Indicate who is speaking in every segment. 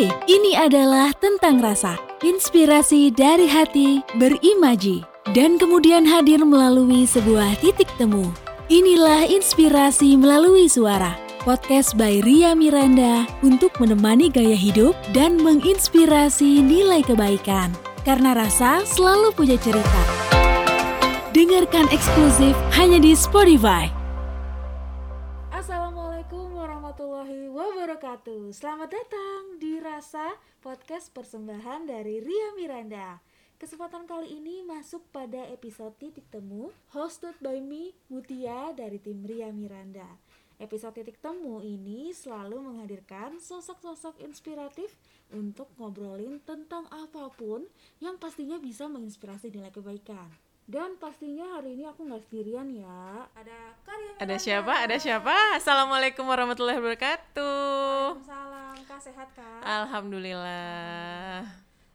Speaker 1: Hey, ini adalah tentang rasa, inspirasi dari hati, berimaji, dan kemudian hadir melalui sebuah titik temu. Inilah inspirasi melalui suara. Podcast by Ria Miranda untuk menemani gaya hidup dan menginspirasi nilai kebaikan. Karena rasa selalu punya cerita. Dengarkan eksklusif hanya di Spotify.
Speaker 2: Wabarakatuh. Selamat datang di Rasa Podcast persembahan dari Ria Miranda. Kesempatan kali ini masuk pada episode Titik Temu Hosted by me, Mutia dari tim Ria Miranda. Episode Titik Temu ini selalu menghadirkan sosok-sosok inspiratif Untuk ngobrolin tentang apa pun yang pastinya bisa menginspirasi nilai kebaikan dan pastinya hari ini aku nggak sendirian ya. Ada Karya
Speaker 3: Ada siapa? Ada siapa? Assalamualaikum warahmatullahi wabarakatuh.
Speaker 2: Salam, Kak sehat Kak.
Speaker 3: Alhamdulillah.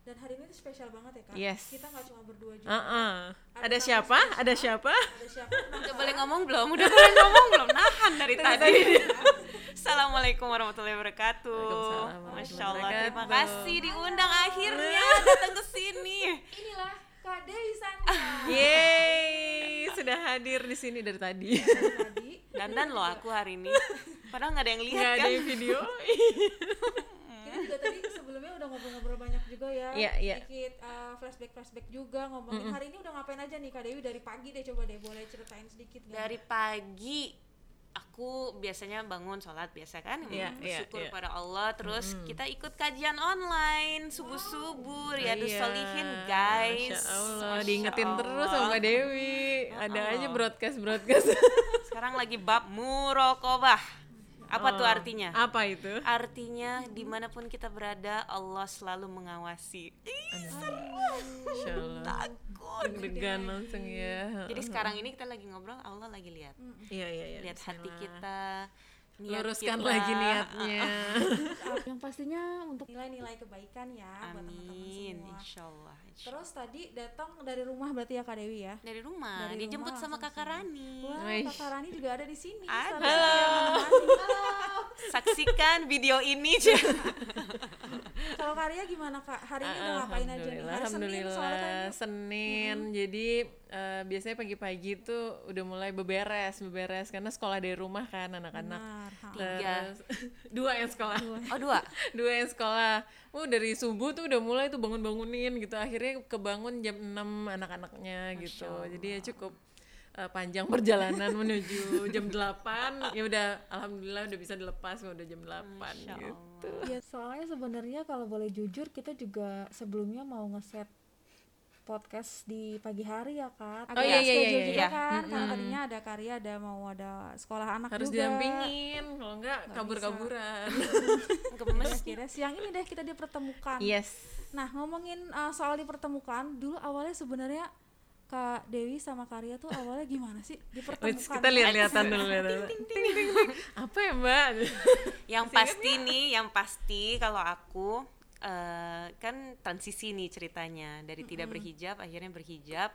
Speaker 2: Dan hari ini tuh spesial banget ya Kak.
Speaker 3: Yes.
Speaker 2: Kita nggak cuma berdua juga.
Speaker 3: Uh-uh.
Speaker 2: Ada
Speaker 3: Ada
Speaker 2: tamu
Speaker 3: siapa?
Speaker 2: spesial.
Speaker 3: Ada siapa?
Speaker 2: Ada siapa?
Speaker 4: Udah boleh ngomong belum? Udah boleh ngomong belum? Nahan dari tadi. Assalamualaikum warahmatullahi wabarakatuh.
Speaker 3: Waalaikumsalam
Speaker 4: Masya Allah, terima kasih diundang akhirnya datang ke sini.
Speaker 2: Inilah Kak Dewi Sandra.
Speaker 3: Yeay, sudah hadir di sini dari tadi.
Speaker 2: Tadi
Speaker 4: Dandan loh aku hari ini. Padahal nggak ada yang lihat
Speaker 3: Nggak
Speaker 4: kan?
Speaker 3: ada yang video.
Speaker 2: kita juga tadi sebelumnya udah ngobrol-ngobrol banyak juga ya.
Speaker 3: Iya, iya.
Speaker 2: Sedikit uh, flashback-flashback juga ngomongin hari ini udah ngapain aja nih Kak Dewi dari pagi deh coba deh boleh ceritain sedikit nggak?
Speaker 4: Dari pagi aku biasanya bangun sholat biasa kan
Speaker 3: Iya, iya,
Speaker 4: bersyukur
Speaker 3: iya.
Speaker 4: pada Allah terus kita ikut kajian online subuh subuh
Speaker 3: Iya,
Speaker 4: Solihin guys
Speaker 3: Masya Allah,
Speaker 4: Masya
Speaker 3: diingetin terus sama Mbak Dewi. Ada
Speaker 4: Allah.
Speaker 3: aja broadcast broadcast.
Speaker 4: sekarang lagi bab murokobah apa tuh
Speaker 3: Oh,
Speaker 4: artinya
Speaker 3: Apa itu?
Speaker 4: Artinya di mana pun kita berada Allah selalu mengawasi. Ih,
Speaker 3: Allah.
Speaker 4: takut.
Speaker 3: Deg-degan langsung ya.
Speaker 4: Jadi sekarang ini kita lagi ngobrol, Allah lagi lihat,
Speaker 3: Iya iya iya.
Speaker 4: lihat hati kita, niat
Speaker 3: Luruskan
Speaker 4: kita.
Speaker 3: lagi niatnya.
Speaker 2: yang pastinya untuk nilai-nilai kebaikan ya buat teman-teman
Speaker 4: Amin,
Speaker 2: semua.
Speaker 4: insya Allah. insya
Speaker 2: Terus tadi datang dari rumah berarti ya Kak Dewi ya?
Speaker 4: Dari rumah,
Speaker 2: Dari
Speaker 4: dijemput
Speaker 2: rumah
Speaker 4: sama kakak Rani.
Speaker 2: Wah. Kakak Rani juga ada di sini.
Speaker 4: Ada.
Speaker 2: Yang menemani. Halo.
Speaker 4: Saksikan video ini.
Speaker 2: Kalau Karya gimana Kak? Hari ini udah ngapain aja nih? Hari Senin soalnya kan
Speaker 3: Senin. Jadi eh, biasanya pagi-pagi tuh udah mulai beberes, beberes karena sekolah dari rumah kan anak-anak.
Speaker 2: benar. Ha.
Speaker 4: Tiga.
Speaker 3: Dua yang sekolah.
Speaker 4: Oh dua.
Speaker 3: dua yang sekolah. Oh dari subuh tuh udah mulai tuh bangun-bangunin gitu. Akhirnya kebangun jam 6 anak-anaknya gitu. Jadi ya cukup eh, panjang perjalanan menuju jam 8. Ya udah alhamdulillah udah bisa dilepas udah jam 8 gitu.
Speaker 2: Ya soalnya sebenarnya kalau boleh jujur kita juga sebelumnya mau ngeset podcast di pagi hari ya Kak. Agak
Speaker 3: iya, iya,
Speaker 2: schedule
Speaker 3: iya,
Speaker 2: juga
Speaker 4: iya.
Speaker 2: kan. Karena tadinya ada Karya ada mau ada sekolah anak
Speaker 3: Harus
Speaker 2: juga.
Speaker 3: didampingin, kalau enggak kabur-kaburan.
Speaker 2: Gemes. Akhirnya siang ini deh kita dipertemukan.
Speaker 3: yes.
Speaker 2: Nah ngomongin uh, soal dipertemukan, dulu awalnya sebenarnya Kak Dewi sama Karya tuh awalnya gimana sih
Speaker 3: Wait,
Speaker 2: dipertemukan?
Speaker 3: kita lihat-lihatan dulu lihat Apa ya, Mbak?
Speaker 4: yang pasti nih, yang pasti kalau aku eh, kan transisi nih ceritanya dari tidak berhijab akhirnya berhijab.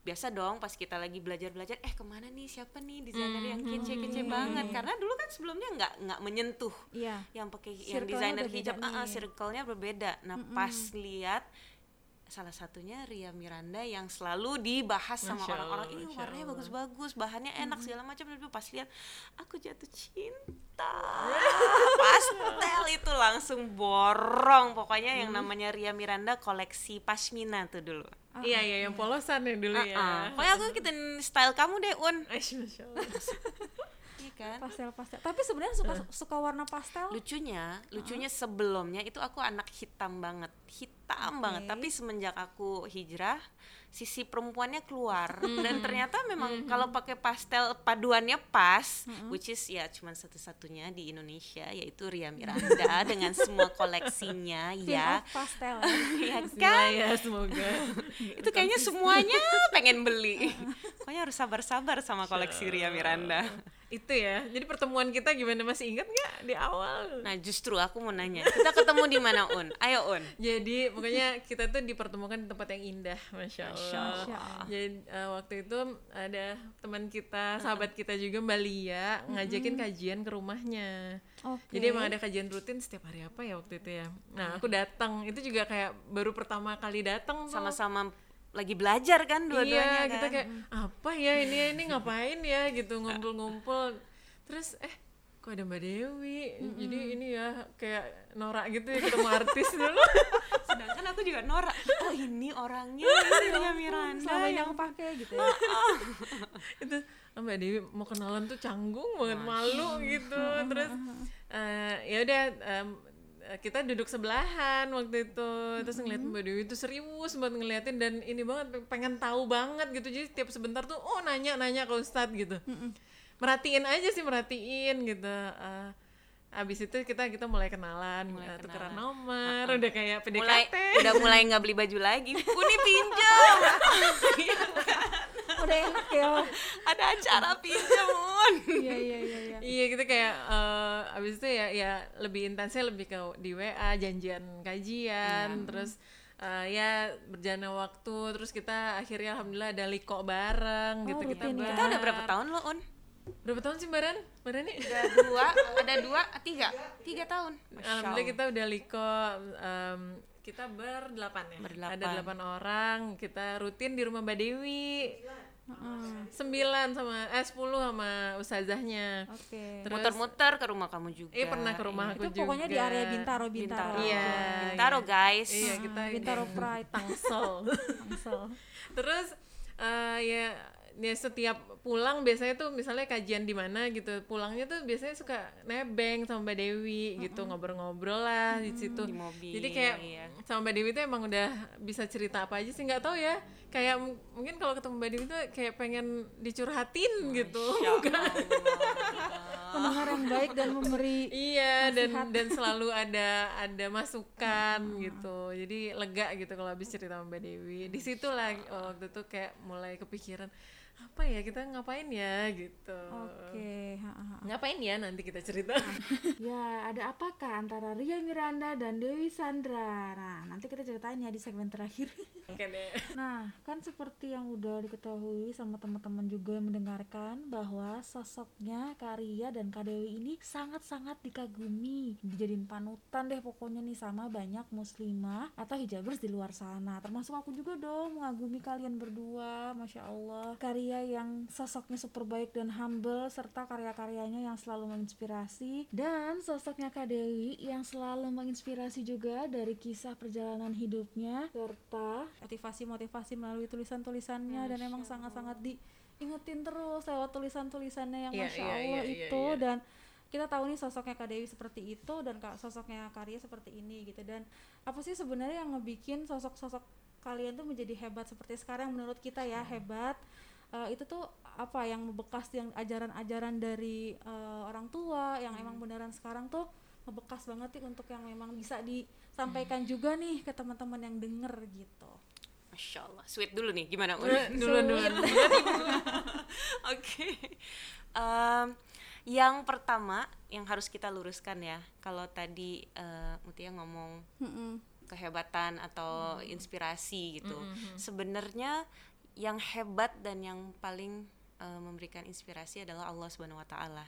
Speaker 4: Biasa dong pas kita lagi belajar-belajar, eh ke mana nih siapa nih desainer yang kece-kece banget? Karena dulu kan sebelumnya nggak nggak menyentuh
Speaker 2: Iya.
Speaker 4: yang pakai yang desainer hijab, ah,
Speaker 2: nih.
Speaker 4: circle-nya berbeda. Nah pas lihat salah satunya Ria Miranda yang selalu dibahas sama orang-orang ini warnanya bagus-bagus bahannya enak segala macam. Tapi pas lihat aku jatuh cinta. Pastel itu langsung borong. Pokoknya yang namanya Ria Miranda koleksi pashmina tuh dulu.
Speaker 3: Iya, iya, yang polosan ya dulu ya.
Speaker 4: Ah, pokoknya aku ikutin style kamu deh Un.
Speaker 3: Masya Allah.
Speaker 4: iya kan?
Speaker 2: Pastel-pastel. Tapi sebenarnya suka suka warna pastel.
Speaker 4: lucunya lucunya sebelumnya itu aku anak hitam banget. Hitam banget. Tapi semenjak aku hijrah sisi perempuannya keluar. Dan ternyata memang kalau pakai pastel paduannya pas which is ya cuman satu-satunya di Indonesia yaitu Ria Miranda dengan semua koleksinya ya.
Speaker 2: pastel.
Speaker 4: ya kan?
Speaker 3: ya, semoga.
Speaker 4: itu kayaknya semuanya pengen beli. Pokoknya harus sabar-sabar sama koleksi Ria Miranda
Speaker 3: itu ya jadi pertemuan kita gimana masih ingat nggak di awal
Speaker 4: Nah justru aku mau nanya, kita ketemu di mana Un? Ayo Un.
Speaker 3: jadi pokoknya kita tuh dipertemukan di tempat yang indah masya allah,
Speaker 4: Masya Allah.
Speaker 3: jadi eh, waktu itu ada teman kita sahabat kita juga mbak Lia ngajakin kajian ke rumahnya
Speaker 2: Oke.
Speaker 3: jadi emang ada kajian rutin setiap hari apa ya waktu itu ya nah aku datang itu juga kayak baru pertama kali datang tuh.
Speaker 4: Lagi belajar kan
Speaker 3: iya
Speaker 4: dua-duanya
Speaker 3: kita
Speaker 4: kan?
Speaker 3: kayak apa ya ini? Ini ngapain ya? Gitu ngumpul-ngumpul. Terus eh kok ada mbak Dewi? Jadi ini ya kayak norak gitu ya ketemu artis dulu.
Speaker 4: Sedangkan aku juga norak. Oh ini orangnya, ini Ria Miranda
Speaker 2: Selama
Speaker 4: yang
Speaker 2: yang pakai gitu ya.
Speaker 3: itu ah, mbak Dewi mau kenalan tuh canggung banget malu gitu. Terus eh, ya udah eh, kita duduk sebelahan waktu itu. Terus ngeliat mbak Dewi itu serius banget ngeliatin dan ini banget pengen tahu banget gitu. Jadi tiap sebentar tuh oh nanya nanya ke Ustadz gitu. Merhatiin aja sih merhatiin gitu. Eh, abis itu kita kita mulai kenalan,
Speaker 4: Mulai
Speaker 3: eh, tukeran
Speaker 4: kenalan.
Speaker 3: nomor udah kayak PDKT
Speaker 4: mulai udah mulai nggak beli baju lagi. Uni pinjam.
Speaker 2: Udah enak ya.
Speaker 4: Ada acara pinjam Un.
Speaker 2: Iya iya iya iya.
Speaker 3: Iya gitu kayak eh, abis itu ya ya lebih intensnya lebih ke di WA janjian kajian terus eh, ya berjalannya waktu terus kita akhirnya alhamdulillah ada liko bareng gitu kita
Speaker 2: ya.
Speaker 4: Kita udah berapa tahun lo Un?
Speaker 3: berapa tahun sih Baran? Baran nih?
Speaker 4: Udah dua, ada dua, tiga, tiga tahun. Masya
Speaker 3: Alhamdulillah
Speaker 4: Allah.
Speaker 3: kita udah liko em, kita berdelapan ya
Speaker 4: Berdelapan.
Speaker 3: ada delapan orang kita rutin di rumah Mbak Dewi sembilan sama eh sepuluh sama ustazahnya
Speaker 2: Oke.
Speaker 3: Terus-
Speaker 4: Muter-muter ke rumah kamu juga.
Speaker 3: eh pernah ke rumah aku
Speaker 2: Itu
Speaker 3: juga
Speaker 2: pokoknya di area Bintaro Bintaro.
Speaker 4: Bintaro.
Speaker 3: Iya,
Speaker 4: Bintaro guys.
Speaker 3: iya kita
Speaker 2: Bintaro
Speaker 3: geng
Speaker 2: Pride.
Speaker 3: Tangsel
Speaker 2: Tangsel.
Speaker 3: terus eh, ya ya setiap pulang biasanya tuh misalnya kajian di mana gitu pulangnya tuh biasanya suka nebeng sama Mbak Dewi gitu ngobrol-ngobrol lah di situ.
Speaker 4: Di mobil,
Speaker 3: jadi kayak
Speaker 4: iya.
Speaker 3: sama Mbak Dewi tuh emang udah bisa cerita apa aja sih nggak tahu ya. Kayak m- mungkin kalau ketemu Mbak Dewi tuh kayak pengen dicurhatin gitu.
Speaker 2: Pendengar yang baik dan memberi
Speaker 3: iya dan dan selalu ada ada masukan gitu. Jadi lega gitu kalau habis cerita sama Mbak Dewi. Di situ lah oh, waktu itu kayak mulai kepikiran apa ya kita ngapain ya gitu
Speaker 2: Oke. ha.
Speaker 3: ngapain ya nanti kita cerita
Speaker 2: Ya, ada apakah antara Ria Miranda dan Dewi Sandra? Nah, nanti kita ceritain ya di segmen terakhir.
Speaker 3: Oke deh.
Speaker 2: Nah, kan seperti yang udah diketahui sama teman-teman juga yang mendengarkan bahwa sosoknya Karia dan Kak Dewi ini sangat-sangat dikagumi, dijadiin panutan deh pokoknya nih sama banyak muslimah atau hijabers di luar sana. Termasuk aku juga dong mengagumi kalian berdua, masya Allah. Karia yang sosoknya super baik dan humble serta karya-karyanya yang selalu menginspirasi. Dan sosoknya Kak Dewi yang selalu menginspirasi juga dari kisah perjalanan hidupnya serta motivasi-motivasi melalui tulisan-tulisannya. Dan emang sangat-sangat diingetin terus lewat tulisan-tulisannya yang
Speaker 3: Iya,
Speaker 2: masya
Speaker 3: iya,
Speaker 2: Allah
Speaker 3: iya, iya,
Speaker 2: itu.
Speaker 3: iya.
Speaker 2: dan kita tahu nih sosoknya Kak Dewi seperti itu dan kak sosoknya Karya seperti ini gitu. Dan apa sih sebenarnya yang ngebikin sosok-sosok kalian tuh menjadi hebat seperti sekarang menurut kita ya? Hebat Eh, itu tuh apa yang membekas yang ajaran-ajaran dari eh, orang tua yang emang beneran sekarang tuh membekas banget nih untuk yang memang bisa disampaikan juga nih ke teman-teman yang denger gitu.
Speaker 4: Masya Allah. Sweet dulu nih, gimana? Un?
Speaker 3: duluan duluan
Speaker 4: Oke. Yang pertama yang harus kita luruskan ya, kalau tadi eh, Mutia ngomong kehebatan atau inspirasi gitu. Sebenarnya yang hebat dan yang paling eh, memberikan inspirasi adalah Allah Subhanahu wa taala.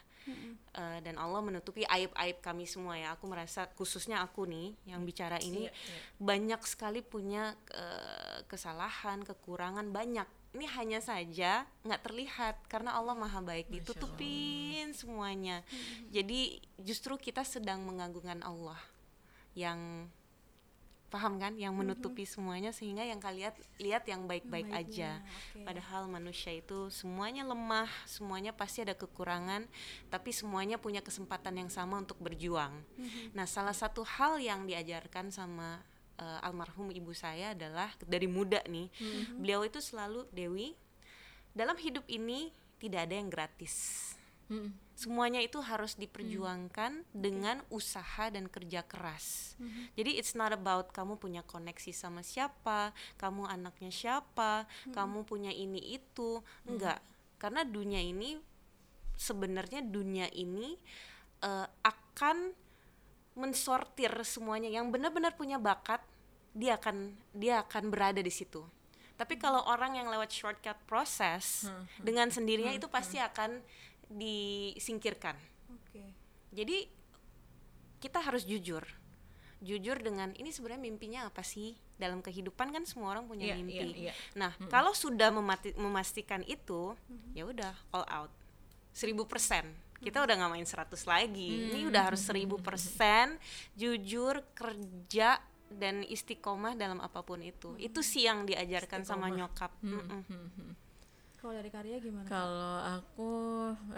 Speaker 4: Eh, dan Allah menutupi aib-aib kami semua ya. Aku merasa khususnya aku nih yang bicara ini
Speaker 3: Iya, iya.
Speaker 4: banyak sekali punya eh, kesalahan, kekurangan banyak. Ini hanya saja nggak terlihat karena Allah maha baik ditutupin semuanya. Jadi justru kita sedang mengagungkan Allah yang paham kan, yang menutupi semuanya sehingga yang kalian lihat yang baik-baik aja.
Speaker 2: oke.
Speaker 4: Padahal manusia itu semuanya lemah, semuanya pasti ada kekurangan, tapi semuanya punya kesempatan yang sama untuk berjuang. Nah, salah satu hal yang diajarkan sama eh, almarhum ibu saya adalah dari muda nih, beliau itu selalu Dewi, dalam hidup ini tidak ada yang gratis.
Speaker 3: Mm.
Speaker 4: Semuanya itu harus diperjuangkan dengan usaha dan kerja keras. Jadi it's not about kamu punya koneksi sama siapa, kamu anaknya siapa, kamu punya ini itu, enggak. Karena dunia ini sebenarnya dunia ini eh, akan mensortir semuanya. Yang benar-benar punya bakat dia akan dia akan berada di situ. Tapi kalau orang yang lewat shortcut proses dengan sendirinya itu pasti akan disingkirkan.
Speaker 2: Oke.
Speaker 4: jadi kita harus jujur. Jujur dengan ini sebenarnya mimpinya apa sih? Dalam kehidupan kan semua orang punya
Speaker 3: Iya,
Speaker 4: mimpi.
Speaker 3: iya, iya.
Speaker 4: nah kalau sudah memati- memastikan itu ya udah all out. Seribu persen. Kita udah nggak main 100 lagi. Ini udah harus seribu persen jujur kerja dan istiqomah dalam apa pun itu. Itu sih yang diajarkan sama nyokap. Mm-mm.
Speaker 2: Kalau dari karya gimana?
Speaker 3: Kalau aku,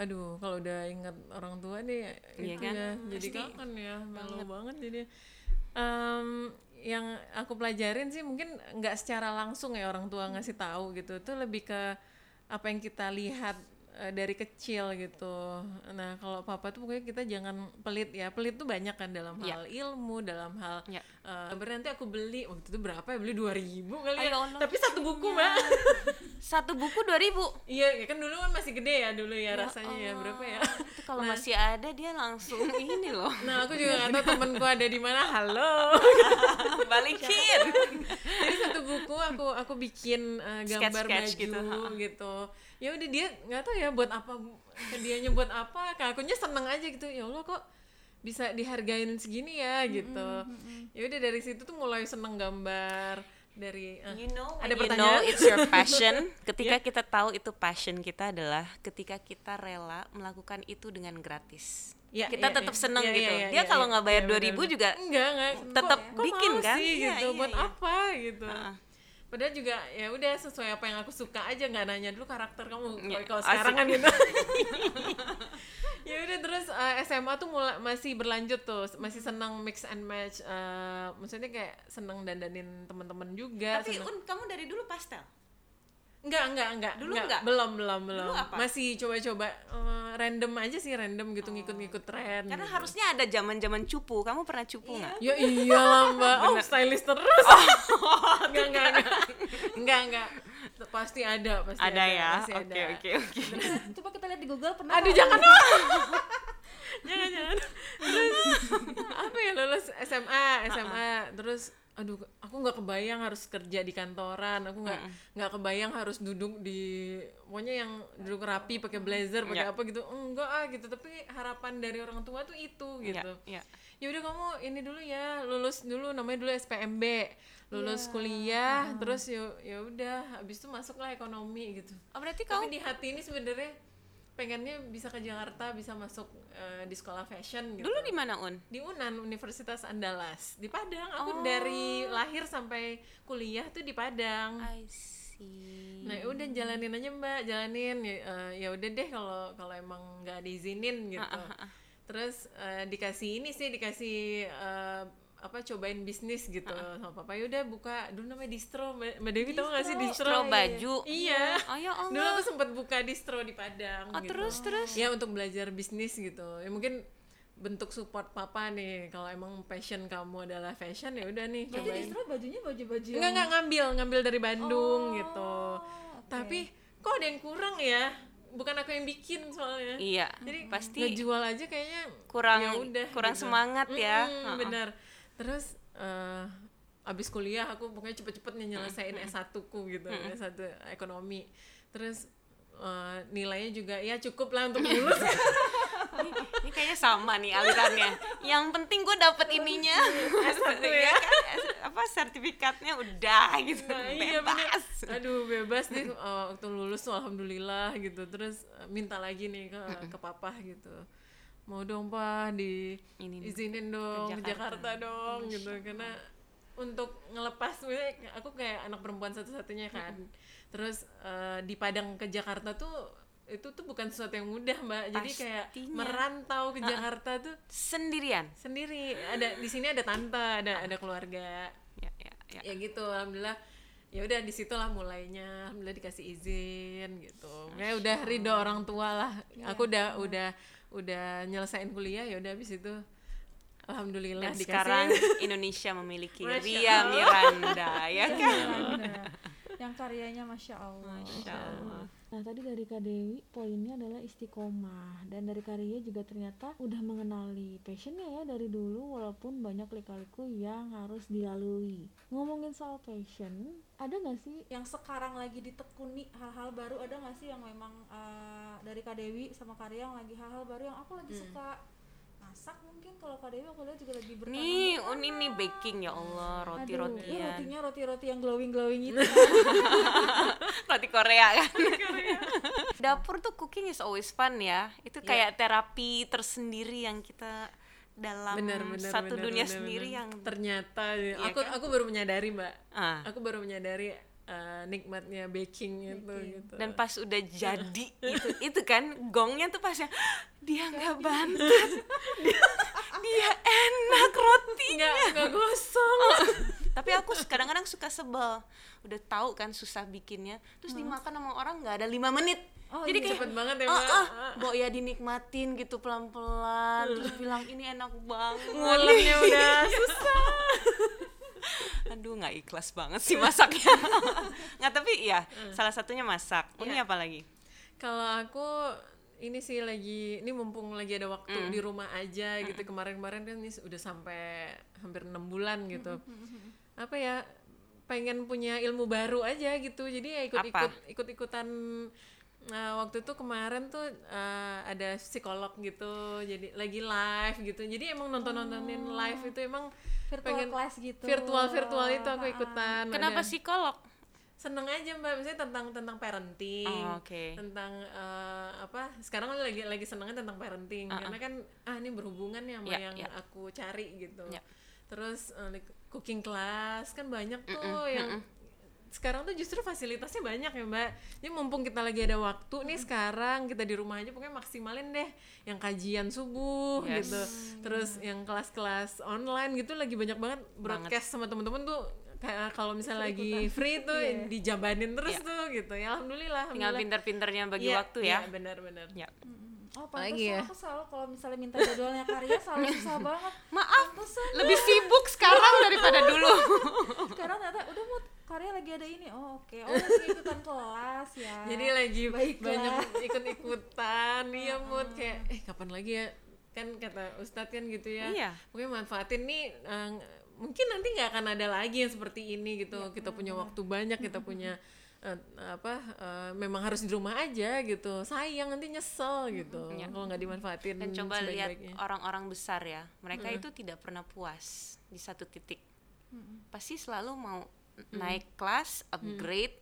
Speaker 3: aduh, kalau udah ingat orang tua nih,
Speaker 4: Iya
Speaker 3: itu
Speaker 4: kan?
Speaker 3: ya, jadi
Speaker 4: Pasti
Speaker 3: kangen ya, melo banget jadi. Em, yang aku pelajarin sih mungkin nggak secara langsung ya orang tua ngasih tahu gitu, itu lebih ke apa yang kita lihat eh, dari kecil gitu. Nah kalau papa tuh pokoknya kita jangan pelit ya, pelit tuh banyak kan dalam
Speaker 4: Ya.
Speaker 3: hal ilmu, dalam hal
Speaker 4: Ya.
Speaker 3: eh, berarti aku beli waktu itu berapa ya beli 2000 kali ya,
Speaker 4: Allah.
Speaker 3: tapi satu buku mbak.
Speaker 4: satu buku 2000
Speaker 3: Iya, ya kan dulu kan masih gede ya dulu ya, rasanya ya berapa ya?
Speaker 4: itu kalau masih ada dia langsung ini loh
Speaker 3: Nah aku juga nggak tahu temenku ada di mana. Halo.
Speaker 4: balikin
Speaker 3: aku aku bikin uh, gambar
Speaker 4: Sketch-sketch
Speaker 3: baju
Speaker 4: gitu,
Speaker 3: gitu. Ya udah dia nggak tahu ya buat apa hadiahnya buat apa. Kak akunya seneng aja gitu. Ya Allah kok bisa dihargain segini ya gitu. Ya udah dari situ tuh mulai seneng gambar dari uh,
Speaker 4: You know,
Speaker 3: ada
Speaker 4: when you know
Speaker 3: pertanyaan?
Speaker 4: it's your passion. Ketika kita tahu itu passion kita adalah ketika kita rela melakukan itu dengan gratis.
Speaker 3: Ya,
Speaker 4: kita
Speaker 3: ya,
Speaker 4: tetap
Speaker 3: ya.
Speaker 4: seneng
Speaker 3: Ya,
Speaker 4: gitu.
Speaker 3: ya, ya,
Speaker 4: Dia
Speaker 3: ya,
Speaker 4: kalau
Speaker 3: ya.
Speaker 4: nggak bayar
Speaker 3: Ya,
Speaker 4: 2000
Speaker 3: benar-benar.
Speaker 4: juga
Speaker 3: enggak enggak
Speaker 4: tetap bikin kan?
Speaker 3: sih,
Speaker 4: Iya,
Speaker 3: gitu
Speaker 4: iya,
Speaker 3: buat
Speaker 4: iya.
Speaker 3: apa gitu
Speaker 4: Ha-ha.
Speaker 3: Padahal juga ya udah sesuai apa yang aku suka aja nggak nanya dulu karakter kamu.
Speaker 4: Ya,
Speaker 3: kalau sekarang kan gitu. Ya udah terus eh, SMA tuh mulai masih berlanjut tuh. Masih senang mix and match eh, maksudnya kayak seneng dandanin teman-teman juga
Speaker 4: Tapi
Speaker 3: seneng-
Speaker 4: Un, kamu dari dulu pastel.
Speaker 3: Enggak, enggak, enggak.
Speaker 4: Dulu enggak?
Speaker 3: Belum, belum, belum.
Speaker 4: apa?
Speaker 3: Masih coba-coba eh, random aja sih, random gitu ngikut-ngikut tren.
Speaker 4: Karena
Speaker 3: gitu.
Speaker 4: harusnya ada zaman-zaman cupu. Kamu pernah cupu nggak?
Speaker 3: Ya iyalah mbak, oh stylist terus. enggak, enggak, enggak, enggak, enggak. Pasti ada, pasti ada.
Speaker 4: Ada ya.
Speaker 3: pasti
Speaker 4: Oke,
Speaker 3: ada.
Speaker 4: oke, oke.
Speaker 2: Coba kita lihat di Google pernah
Speaker 3: Aduh jangan jangan, jangan. Terus apa ya lulus SMA, SMA, terus aduh aku nggak kebayang harus kerja di kantoran. Aku nggak nggak kebayang harus duduk di pokoknya yang duduk rapi pakai blazer pakai
Speaker 4: Ya.
Speaker 3: apa gitu. Enggak ah gitu. Tapi harapan dari orang tua tuh itu gitu.
Speaker 4: Ya, ya.
Speaker 3: ya udah kamu ini dulu ya lulus dulu namanya dulu SPMB lulus kuliah terus ya ya udah habis itu masuklah ekonomi gitu.
Speaker 4: Oh, berarti
Speaker 3: tapi
Speaker 4: kamu
Speaker 3: di hati ini sebenarnya pengennya bisa ke Jakarta bisa masuk eh, di sekolah fashion gitu
Speaker 4: dulu di mana, Un?
Speaker 3: di Unan Universitas Andalas di Padang aku
Speaker 4: Oh.
Speaker 3: dari lahir sampai kuliah tuh di Padang
Speaker 4: I see.
Speaker 3: nah ya udah jalanin aja mbak jalanin ya, eh, ya udah deh kalau kalau emang nggak diizinin gitu terus eh, dikasih ini sih dikasih eh, apa cobain bisnis gitu sama papa ya udah buka dulu namanya distro mbak, Dewi tahu nggak sih distro
Speaker 4: Distro baju.
Speaker 3: iya
Speaker 4: Oh ya Allah.
Speaker 3: dulu aku sempat buka distro di Padang
Speaker 4: Oh,
Speaker 3: gitu.
Speaker 4: terus, terus?
Speaker 3: ya untuk belajar bisnis gitu ya mungkin bentuk support papa nih kalau emang passion kamu adalah fashion ya udah nih cobain
Speaker 2: distro bajunya baju-baju
Speaker 3: enggak enggak ngambil ngambil dari Bandung
Speaker 2: Oh,
Speaker 3: gitu
Speaker 2: oke.
Speaker 3: tapi kok ada yang kurang ya bukan aku yang bikin soalnya
Speaker 4: Iya.
Speaker 3: jadi
Speaker 4: pasti
Speaker 3: ngejual aja kayaknya
Speaker 4: kurang
Speaker 3: ya udah
Speaker 4: kurang
Speaker 3: gitu.
Speaker 4: semangat ya.
Speaker 3: Mm-mm,
Speaker 4: Heeh.
Speaker 3: benar terus eh, abis kuliah aku pokoknya cepet-cepet nih nyelesain S1 ku gitu S1 ekonomi terus eh, nilainya juga ya cukup lah untuk lulus
Speaker 4: Ini kayaknya sama nih alirannya. Yang penting gue dapet ininya.
Speaker 3: S1 ya.
Speaker 4: Iya kan? S- apa sertifikatnya udah gitu.
Speaker 3: Nah, iya bener.
Speaker 4: Bebas.
Speaker 3: Aduh bebas deh eh, waktu lulus tuh alhamdulillah gitu. Terus eh, minta lagi nih ke ke papa gitu. Mau dong pak di
Speaker 4: Ini nih,
Speaker 3: izinin dong ke
Speaker 4: ke
Speaker 3: Jakarta, dong gitu. Karena untuk ngelepas aku kayak anak perempuan satu-satunya kan. Terus eh, di Padang ke Jakarta tuh itu tuh bukan sesuatu yang mudah mbak. Jadi kayak
Speaker 4: Pastinya.
Speaker 3: merantau ke Jakarta tuh
Speaker 4: Sendirian.
Speaker 3: sendiri. Ada di sini ada tante ada ada keluarga.
Speaker 4: Ya, ya, ya.
Speaker 3: ya gitu alhamdulillah. Ya udah di situlah mulainya. Alhamdulillah dikasih izin gitu. Kayak udah ridho orang tua lah. Aku udah udah udah nyelesain kuliah ya udah habis itu alhamdulillah
Speaker 4: Dan
Speaker 3: dikasih
Speaker 4: sekarang Indonesia memiliki Ria. Miranda, ya kan?
Speaker 2: Nah, yang karyanya masya Allah.
Speaker 4: Masya Allah.
Speaker 2: Nah tadi dari Kak Dewi poinnya adalah istiqomah dan dari Karya juga ternyata udah mengenali passionnya ya dari dulu walaupun banyak lika-liku yang harus dilalui. Ngomongin soal passion, ada nggak sih yang sekarang lagi ditekuni hal-hal baru ada nggak sih yang memang eh, dari Kak Dewi sama Karya yang lagi hal-hal baru yang aku lagi suka masak mungkin kalau Kak Dewi aku lihat juga lagi bertanya
Speaker 4: Nih, oh ini nih baking ya Allah,
Speaker 2: Aduh,
Speaker 4: roti-rotian.
Speaker 2: iya, rotinya roti-roti yang glowing-glowing itu kan.
Speaker 4: roti Korea kan. Dapur tuh cooking is always fun ya. Itu kayak terapi tersendiri yang kita dalam
Speaker 3: bener bener
Speaker 4: satu
Speaker 3: bener,
Speaker 4: dunia
Speaker 3: bener,
Speaker 4: sendiri
Speaker 3: bener.
Speaker 4: yang
Speaker 3: ternyata
Speaker 4: Iya
Speaker 3: aku
Speaker 4: kan?
Speaker 3: aku baru menyadari mbak
Speaker 4: ah.
Speaker 3: aku baru menyadari eh, nikmatnya baking. itu gitu.
Speaker 4: Dan pas udah jadi itu itu kan gongnya tuh pas yang dia nggak bantet, dia, dia enak rotinya.
Speaker 3: nggak gosong.
Speaker 4: Tapi aku kadang-kadang suka sebel. Udah tahu kan susah bikinnya, terus dimakan sama orang nggak ada lima menit.
Speaker 2: Oh,
Speaker 4: Jadi
Speaker 2: iya.
Speaker 4: kayak
Speaker 3: cepet banget ya
Speaker 4: ah,
Speaker 3: mbak.
Speaker 4: ah, Bo ya dinikmatin gitu pelan-pelan, terus bilang ini enak banget.
Speaker 3: ngulemnya udah susah
Speaker 4: Aduh nggak ikhlas banget sih masaknya. nggak tapi iya salah satunya masak. Ini
Speaker 3: Iya.
Speaker 4: apa lagi?
Speaker 3: kalau aku ini sih lagi ini mumpung lagi ada waktu
Speaker 4: Mm.
Speaker 3: di rumah aja gitu kemarin-kemarin kan ini udah sampai hampir enam bulan gitu apa ya pengen punya ilmu baru aja gitu jadi ya ikut-ikut ikut-ikutan Nah, waktu itu kemarin tuh eh, ada psikolog gitu, jadi lagi live gitu. Jadi emang nonton-nontonin live itu emang
Speaker 2: virtual
Speaker 3: pengen
Speaker 2: class gitu.
Speaker 3: virtual virtual itu aku
Speaker 2: Ah, ah.
Speaker 3: ikutan.
Speaker 4: Kenapa
Speaker 3: Ada-
Speaker 4: psikolog?
Speaker 3: seneng aja mbak misalnya tentang tentang parenting
Speaker 4: Oh, oke.
Speaker 3: tentang eh, apa sekarang lagi lagi senengnya tentang parenting
Speaker 4: Uh-uh.
Speaker 3: karena kan ah ini berhubungan ya sama
Speaker 4: Ya,
Speaker 3: yang
Speaker 4: ya.
Speaker 3: aku cari gitu
Speaker 4: Ya.
Speaker 3: terus eh, like cooking class kan banyak tuh yang sekarang tuh justru fasilitasnya banyak ya mbak jadi mumpung kita lagi ada waktu nih sekarang kita di rumah aja pokoknya maksimalin deh yang kajian subuh
Speaker 4: Yes.
Speaker 3: gitu terus yang kelas-kelas online gitu lagi banyak banget broadcast sama temen-temen tuh kayak kalau misalnya lagi free tuh
Speaker 2: Iya.
Speaker 3: dijabanin terus
Speaker 4: Iya.
Speaker 3: tuh gitu ya alhamdulillah
Speaker 4: Tinggal
Speaker 3: alhamdulillah.
Speaker 4: pinter-pinternya bagi
Speaker 3: Iya,
Speaker 4: waktu ya.
Speaker 3: iya, benar-benar
Speaker 4: Ya.
Speaker 2: Oh,
Speaker 3: Lagi ya?
Speaker 2: aku selalu kalau misalnya minta jadwalnya karya selalu susah banget.
Speaker 4: Maaf,
Speaker 2: Pantesan.
Speaker 4: lebih sibuk sekarang daripada dulu.
Speaker 2: Sekarang ternyata udah mau karya lagi ada ini. Oh, oke. Oh, lagi ikutan kelas ya.
Speaker 3: jadi lagi
Speaker 2: Baiklah.
Speaker 3: banyak ikut-ikutan iya mood kayak eh kapan lagi ya kan kata Ustadz kan gitu ya
Speaker 4: Iya.
Speaker 3: pokoknya manfaatin nih eh, mungkin nanti nggak akan ada lagi yang seperti ini gitu kita punya waktu banyak kita punya eh, apa eh, memang harus di rumah aja gitu sayang nanti nyesel gitu
Speaker 4: Iya.
Speaker 3: kalau nggak dimanfaatin
Speaker 4: Dan coba lihat orang-orang besar ya, mereka itu tidak pernah puas di satu titik. Pasti selalu mau naik kelas, upgrade,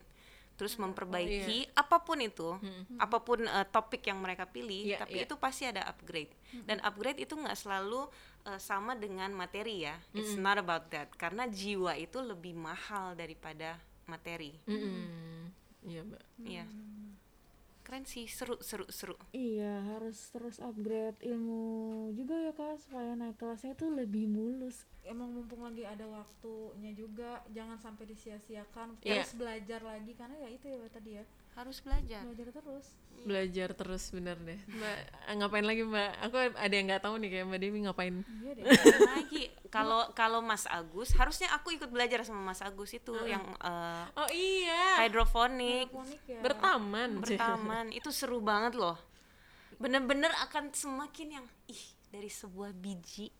Speaker 4: terus memperbaiki apa pun itu, apa pun eh, topik yang mereka pilih,
Speaker 3: Iya,
Speaker 4: tapi
Speaker 3: iya.
Speaker 4: itu pasti ada upgrade. Dan upgrade itu nggak selalu eh, sama dengan materi ya. It's not about that. Karena jiwa itu lebih mahal daripada materi.
Speaker 3: Mm-mm. iya mbak
Speaker 4: Iya. Keren sih, seru seru seru.
Speaker 2: Iya, harus terus upgrade ilmu juga ya kak supaya naik kelasnya itu lebih mulus. Emang mumpung lagi ada waktunya juga, jangan sampai disia-siakan. Harus belajar lagi karena ya itu ya tadi ya,
Speaker 4: Harus belajar.
Speaker 2: belajar terus.
Speaker 3: belajar terus bener deh. Mbak eh, ngapain lagi mbak? Aku ada yang nggak tahu nih kayak mbak Dewi ngapain.
Speaker 2: Iya deh.
Speaker 4: lagi? Kalau kalau Mas Agus harusnya aku ikut belajar sama Mas Agus itu yang eh,
Speaker 3: oh iya.
Speaker 4: hidroponik.
Speaker 2: Hidroponik ya.
Speaker 3: bertaman
Speaker 4: bertaman. Itu seru banget loh. Bener-bener akan semakin yang ih dari sebuah biji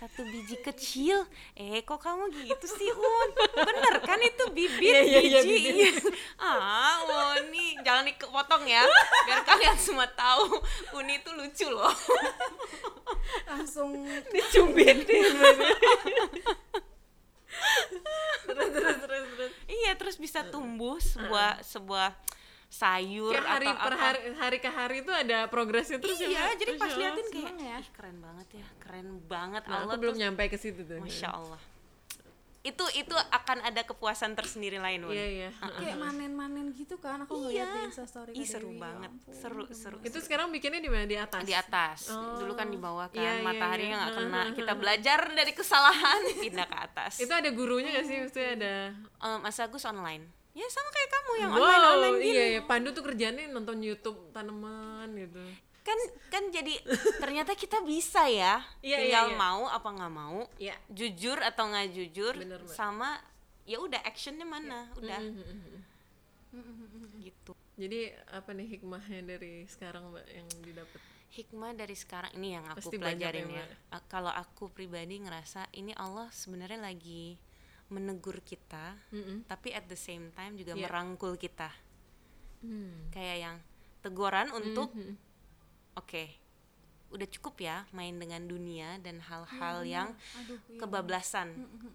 Speaker 4: satu biji kecil? Eh kok kamu gitu sih Un? Bener kan itu bibit?
Speaker 3: Iya, iya, iya,
Speaker 4: biji.
Speaker 3: bibit.
Speaker 4: iya. ah Uni jangan dipotong ya. Biar kalian semua tahu Uni itu lucu loh.
Speaker 2: Langsung
Speaker 3: dicubitin terus terus terus terus.
Speaker 4: Iya terus bisa tumbuh sebuah sebuah sayur
Speaker 3: kayak hari
Speaker 4: atau
Speaker 3: per
Speaker 4: apa.
Speaker 3: hari hari ke hari tuh ada progresnya terus ya,
Speaker 4: iya
Speaker 3: Mbak?
Speaker 4: jadi pas liatin kayak
Speaker 2: ya.
Speaker 4: ih keren banget ya keren banget
Speaker 3: nah,
Speaker 4: Allah
Speaker 3: aku belum
Speaker 4: tuh
Speaker 3: nyampe ke situ tuh.
Speaker 4: Masya Allah. Itu itu akan ada kepuasan tersendiri lain
Speaker 3: iya iya.
Speaker 2: Kayak manen-manen gitu kan aku
Speaker 4: Iya.
Speaker 2: ngeliat di instastory
Speaker 4: Ih, seru
Speaker 2: Dewi, ya
Speaker 4: banget
Speaker 2: ampun,
Speaker 4: seru seru
Speaker 3: itu sekarang bikinnya di mana? Di atas?
Speaker 4: Di atas.
Speaker 3: Oh.
Speaker 4: dulu kan di bawah kan
Speaker 3: Iya, iya,
Speaker 4: mataharinya
Speaker 3: iya.
Speaker 4: nggak kena. Kita belajar dari kesalahan pindah ke atas.
Speaker 3: Itu ada gurunya gak sih? Maksudnya ada
Speaker 4: Eh, Mas Agus online ya sama kayak kamu yang
Speaker 3: wow
Speaker 4: online online gini.
Speaker 3: iya iya. Pandu tuh kerjanya nonton YouTube tanaman gitu.
Speaker 4: Kan kan jadi ternyata kita bisa ya
Speaker 3: Iya,
Speaker 4: tinggal
Speaker 3: iya, iya.
Speaker 4: mau apa nggak mau
Speaker 3: Iya.
Speaker 4: jujur atau nggak jujur
Speaker 3: Bener,
Speaker 4: sama ya udah actionnya mana? Udah. Gitu.
Speaker 3: Jadi apa nih hikmahnya dari sekarang mbak yang didapat?
Speaker 4: hikmah dari sekarang ini yang aku
Speaker 3: Pasti banyak
Speaker 4: pelajarin
Speaker 3: ya,
Speaker 4: ya. Kalau aku pribadi ngerasa ini Allah sebenarnya lagi menegur kita,
Speaker 3: Mm-mm.
Speaker 4: tapi at the same time juga
Speaker 3: Iya.
Speaker 4: merangkul kita.
Speaker 3: Hmm.
Speaker 4: Kayak yang teguran untuk
Speaker 3: Mhm.
Speaker 4: oke, udah cukup ya main dengan dunia dan hal-hal yang
Speaker 2: Aduh, iya.
Speaker 4: kebablasan.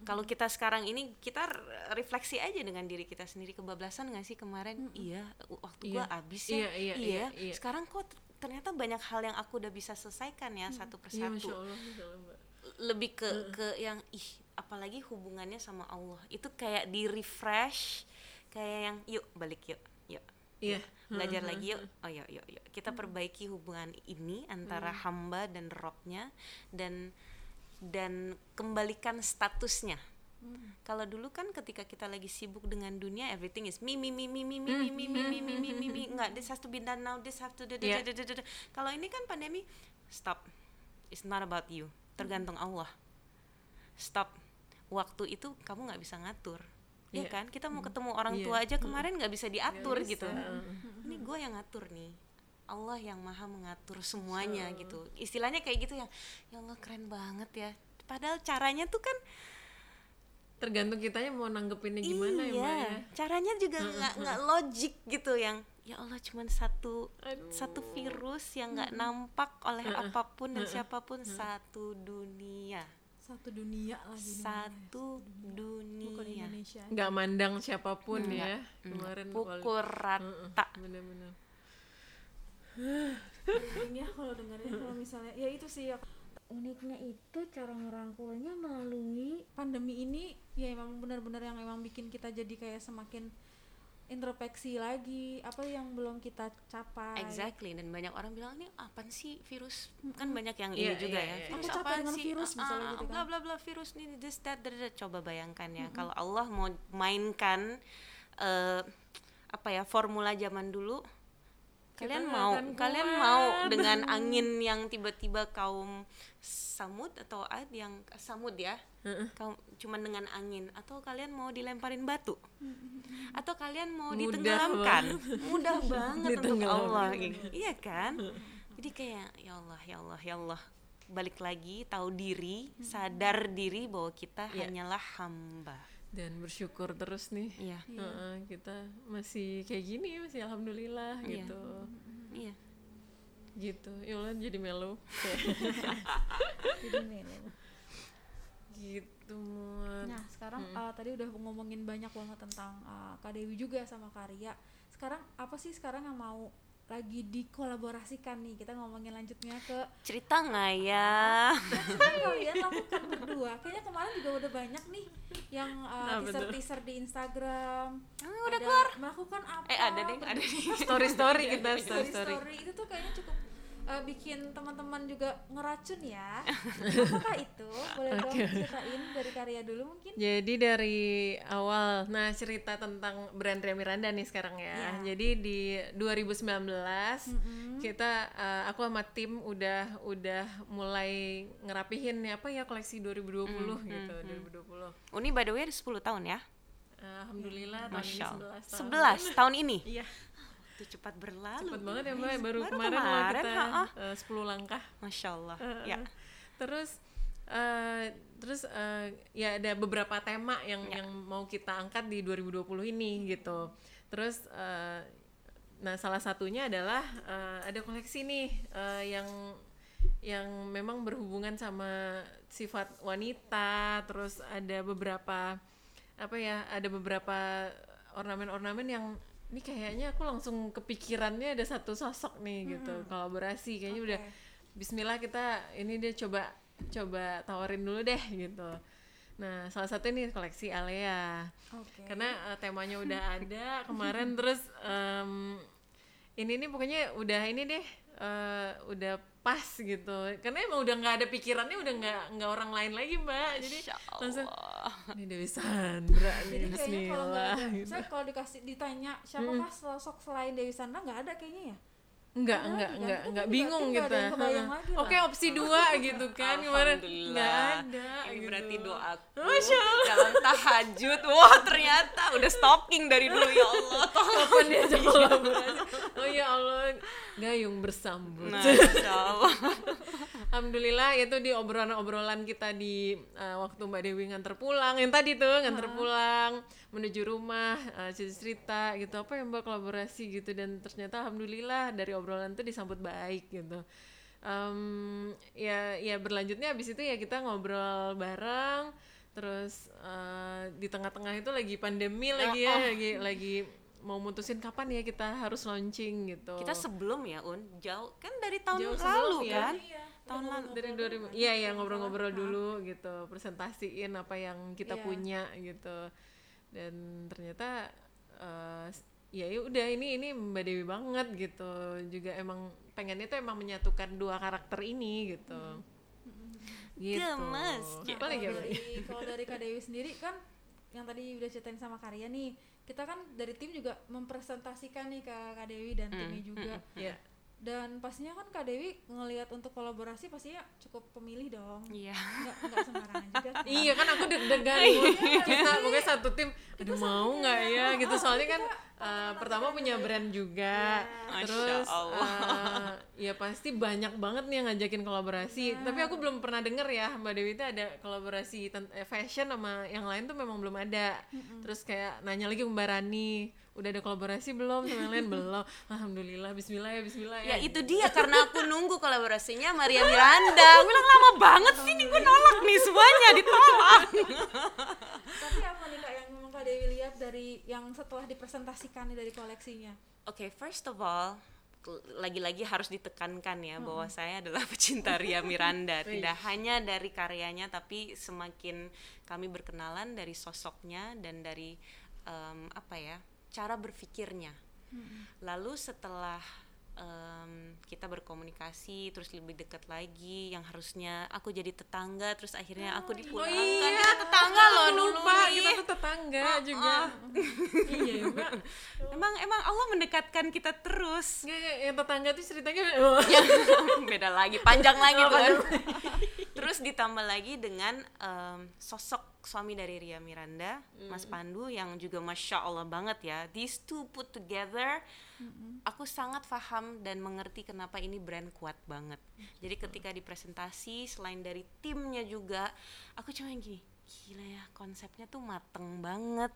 Speaker 4: Kalau kita sekarang ini kita refleksi aja dengan diri kita sendiri kebablasan nggak sih kemarin? Iya, u- waktu gua
Speaker 3: Iya.
Speaker 4: habis ya.
Speaker 3: Iya, iya, iya, iya.
Speaker 4: Sekarang kok ternyata banyak hal yang aku udah bisa selesaikan ya satu
Speaker 3: Iya,
Speaker 4: persatu.
Speaker 3: masya Allah, masya Allah, mbak.
Speaker 4: Lebih ke ke yang ih, apalagi hubungannya sama Allah. Itu kayak di refresh, kayak yang yuk balik yuk, yuk.
Speaker 3: Iya.
Speaker 4: Belajar lagi yuk. Oh yuk, yuk, yuk. Kita perbaiki hubungan ini antara hamba dan robnya dan dan kembalikan statusnya. Kalau dulu kan ketika kita lagi sibuk dengan dunia, everything is me me me me me me me me me me me me me me nggak this has to be done now, this have to do
Speaker 3: Yeah.
Speaker 4: do- do- do- do. Kalau ini kan pandemi, stop, it's not about you, tergantung Allah. Stop, waktu itu kamu nggak bisa ngatur, ya
Speaker 3: Iya.
Speaker 4: kan? Kita mau ketemu orang
Speaker 3: Iya.
Speaker 4: tua aja kemarin nggak bisa diatur
Speaker 3: Nggak
Speaker 4: gitu.
Speaker 3: bisa.
Speaker 4: Ini gue yang ngatur nih. Allah yang maha mengatur semuanya gitu. Istilahnya kayak gitu yang, ya Allah keren banget ya. Padahal caranya tuh kan
Speaker 3: Tergantung kitanya mau nanggepinnya gimana ya
Speaker 4: iya,
Speaker 3: mbak ya.
Speaker 4: caranya juga nggak nggak logik gitu yang ya Allah cuman satu
Speaker 3: Aduh.
Speaker 4: satu virus yang nggak nampak oleh apa pun dan siapa pun satu dunia
Speaker 2: satu dunia nih.
Speaker 4: satu dunia
Speaker 2: Indonesia
Speaker 3: Nggak mandang siapa pun ya. Kemarin
Speaker 4: pukul rata
Speaker 3: bener-bener.
Speaker 2: Ini ya kalau dengarnya kalau misalnya ya itu sih ya uniknya itu cara ngerangkulnya melalui pandemi ini ya emang benar-benar yang emang bikin kita jadi kayak semakin introspeksi lagi apa yang belum kita capai.
Speaker 4: Exactly dan banyak orang bilang ini apa sih virus? Kan banyak yang
Speaker 3: Iya,
Speaker 4: ini juga
Speaker 3: iya,
Speaker 4: ya.
Speaker 3: iya.
Speaker 4: virus
Speaker 2: dengan
Speaker 4: sih?
Speaker 2: virus,
Speaker 4: Ah,
Speaker 2: misalnya
Speaker 4: ah,
Speaker 2: gitu kan.
Speaker 4: bla bla bla virus ini this that da, da. coba bayangkan ya kalau Allah mau mainkan eh, apa ya formula zaman dulu kalian
Speaker 3: nggak
Speaker 4: mau kalian
Speaker 3: kuat.
Speaker 4: mau dengan angin yang tiba-tiba kaum samud atau ad yang samud ya kaum cuman dengan angin atau kalian mau dilemparin batu atau kalian mau
Speaker 3: Mudah
Speaker 4: ditenggelamkan mudah banget untuk. Allah gitu. iya kan jadi kayak ya Allah ya Allah ya Allah balik lagi tahu diri sadar diri bahwa kita
Speaker 3: Iya.
Speaker 4: hanyalah hamba
Speaker 3: Dan bersyukur terus nih.
Speaker 4: iya
Speaker 3: Heeh, kita masih kayak gini masih alhamdulillah
Speaker 4: Iya.
Speaker 3: gitu.
Speaker 4: iya
Speaker 3: Gitu. Ya Allah jadi melo.
Speaker 2: jadi melo.
Speaker 3: gitu. Muat.
Speaker 2: Nah sekarang uh, tadi udah ngomongin banyak banget tentang uh, Kak Dewi juga sama Karya. Sekarang apa sih sekarang yang mau lagi dikolaborasikan nih? Kita ngomongin lanjutnya ke
Speaker 4: cerita nggak ya
Speaker 2: kan kalian lakukan berdua. Kayaknya kemarin juga udah banyak nih yang
Speaker 3: Nah,
Speaker 2: uh,
Speaker 3: betul.
Speaker 2: teaser-teaser di Instagram.
Speaker 4: Ah, udah
Speaker 2: Ada
Speaker 4: keluar
Speaker 2: Melakukan apa?
Speaker 4: eh ada deh ada deh
Speaker 3: Story story kita story
Speaker 2: story
Speaker 3: story.
Speaker 2: story itu tuh kayaknya cukup uh, bikin teman-teman juga ngeracun ya. Apakah itu? Boleh dong
Speaker 3: Oke.
Speaker 2: ceritain dari Karya dulu mungkin?
Speaker 3: Jadi dari awal, nah cerita tentang brand Ria Miranda nih sekarang ya.
Speaker 2: Iya.
Speaker 3: Jadi di 2019 kita, eh, aku sama tim udah udah mulai ngerapihin nih apa ya koleksi 2020 gitu, 2020.
Speaker 4: Uni by the way ada 10 tahun ya
Speaker 3: Alhamdulillah tahun ini
Speaker 4: Masya Allah
Speaker 3: 11 tahun.
Speaker 4: 11 tahun ini
Speaker 3: Iya,
Speaker 4: itu cepat berlalu
Speaker 3: cepet banget ya Mbak, baru,
Speaker 4: Baru
Speaker 3: kemarin,
Speaker 4: kemarin,
Speaker 3: kita
Speaker 4: ha-ha.
Speaker 3: eh, 10 langkah.
Speaker 4: Masya Allah
Speaker 3: Eh,
Speaker 4: ya
Speaker 3: eh. Terus eh, terus eh, ya ada beberapa tema yang
Speaker 4: Ya.
Speaker 3: yang mau kita angkat di 2020 ini gitu. Terus eh, nah salah satunya adalah eh, ada koleksi nih eh, yang yang memang berhubungan sama sifat wanita, terus ada beberapa apa ya, ada beberapa ornamen-ornamen yang ini kayaknya aku langsung kepikirannya ada satu sosok nih gitu, kolaborasi kayaknya udah Bismillah kita ini dia coba coba tawarin dulu deh gitu. Nah salah satu ini koleksi Alea
Speaker 2: Oke.
Speaker 3: karena eh, temanya udah ada kemarin terus em, ini nih pokoknya udah ini deh eh, udah pas gitu. Karena emang udah nggak ada pikirannya udah nggak nggak orang lain lagi mbak. Jadi langsung ini Dewi Sandra nih
Speaker 2: Jadi kayaknya kalau nggak
Speaker 3: Bismillah
Speaker 2: ada,
Speaker 3: gitu.
Speaker 2: saya kalau dikasih ditanya siapakah sosok selain Dewi Sandra? Nggak ada kayaknya ya.
Speaker 3: Enggak,
Speaker 2: Ada
Speaker 3: enggak,
Speaker 2: kan?
Speaker 3: enggak, enggak bingung gitu.
Speaker 2: lagi
Speaker 3: Oke, opsi dua gitu kan kemarin enggak ada
Speaker 4: Ini
Speaker 3: gitu.
Speaker 4: berarti doaku dalam tahajud. Wah ternyata udah stalking dari dulu ya Allah.
Speaker 3: Kapan diajak kolaborasi oh ya Allah. Gayung bersambut.
Speaker 4: Nah insya Allah
Speaker 3: Alhamdulillah itu di obrolan-obrolan kita di uh, waktu Mbak Dewi nganter pulang. Yang tadi tuh nganter pulang menuju rumah uh, cerita gitu. Apa yang Mbak kolaborasi gitu. Dan ternyata alhamdulillah dari obrolan itu disambut baik gitu. Um, ya ya berlanjutnya abis itu ya kita ngobrol bareng. Terus uh, di tengah-tengah itu lagi pandemi lagi ya lagi lagi mau mutusin kapan ya kita harus launching gitu.
Speaker 4: kita sebelum ya Un. Jauh. Kan dari tahun
Speaker 3: Jauh
Speaker 4: lalu
Speaker 3: sebelum ya.
Speaker 4: kan tahun lalu
Speaker 3: dari 2000 iya ya ngobrol-ngobrol dulu gitu presentasiin apa yang kita
Speaker 2: Iya.
Speaker 3: punya gitu. Dan ternyata eh, ya ya udah ini ini Mbak Dewi banget gitu. Juga emang pengennya tuh emang menyatukan dua karakter ini gitu. Gitu.
Speaker 4: Gemes.
Speaker 3: lagi
Speaker 2: kalau dari kalau dari Kak Dewi sendiri kan yang tadi udah ceritain sama Karya nih kita kan dari tim juga mempresentasikan nih ke Kak Dewi dan timnya juga.
Speaker 3: ya
Speaker 2: dan pastinya kan Kak Dewi ngelihat untuk kolaborasi pastinya cukup pemilih dong.
Speaker 4: Iya.
Speaker 2: Nggak nggak sembarangan juga
Speaker 3: iya kan aku deg-degan kita pokoknya satu tim aduh mau nggak ya? Gitu. Soalnya kan eh, pertama punya brand juga.
Speaker 4: Masya
Speaker 3: terus eh, ya pasti banyak banget nih yang ngajakin kolaborasi. Tapi aku belum pernah denger ya mbak Dewi itu ada kolaborasi eh, fashion sama yang lain tuh memang belum ada. Terus kayak nanya lagi ke mbak Rani udah ada kolaborasi belum sama yang lain? Belum. Alhamdulillah Bismillah ya Bismillah
Speaker 4: ya.
Speaker 3: Ya,
Speaker 4: itu dia karena aku nunggu kolaborasinya Maria Miranda. Aku bilang lama banget sih nih gue nolak nih semuanya ditolak.
Speaker 2: Tapi apa nih Kak yang Kak Dewi lihat dari yang setelah dipresentasikan dari koleksinya
Speaker 4: Oke, first of all, lagi-lagi harus ditekankan ya bahwa saya adalah pecinta Ria Miranda. Tidak hanya dari karyanya, tapi semakin kami berkenalan dari sosoknya dan dari em, apa ya cara berpikirnya. Lalu setelah em, kita berkomunikasi, terus lebih dekat lagi, yang harusnya aku jadi tetangga, terus akhirnya aku dipulangkan.
Speaker 3: iya.
Speaker 4: Kita tetangga loh dulu
Speaker 3: lupa
Speaker 4: nih.
Speaker 3: kita tuh tetangga juga iya ya mbak
Speaker 4: Emang emang Allah mendekatkan kita terus.
Speaker 3: Nggak, nggak, yang tetangga tuh ceritanya
Speaker 4: beda lagi panjang lagi tuh kan terus ditambah lagi dengan em, sosok suami dari Ria Miranda Mas Pandu yang juga masya Allah banget ya. These two put together aku sangat paham dan mengerti kenapa ini brand kuat banget. Jadi ketika dipresentasi selain dari timnya juga aku cuma gini gila ya konsepnya tuh mateng banget.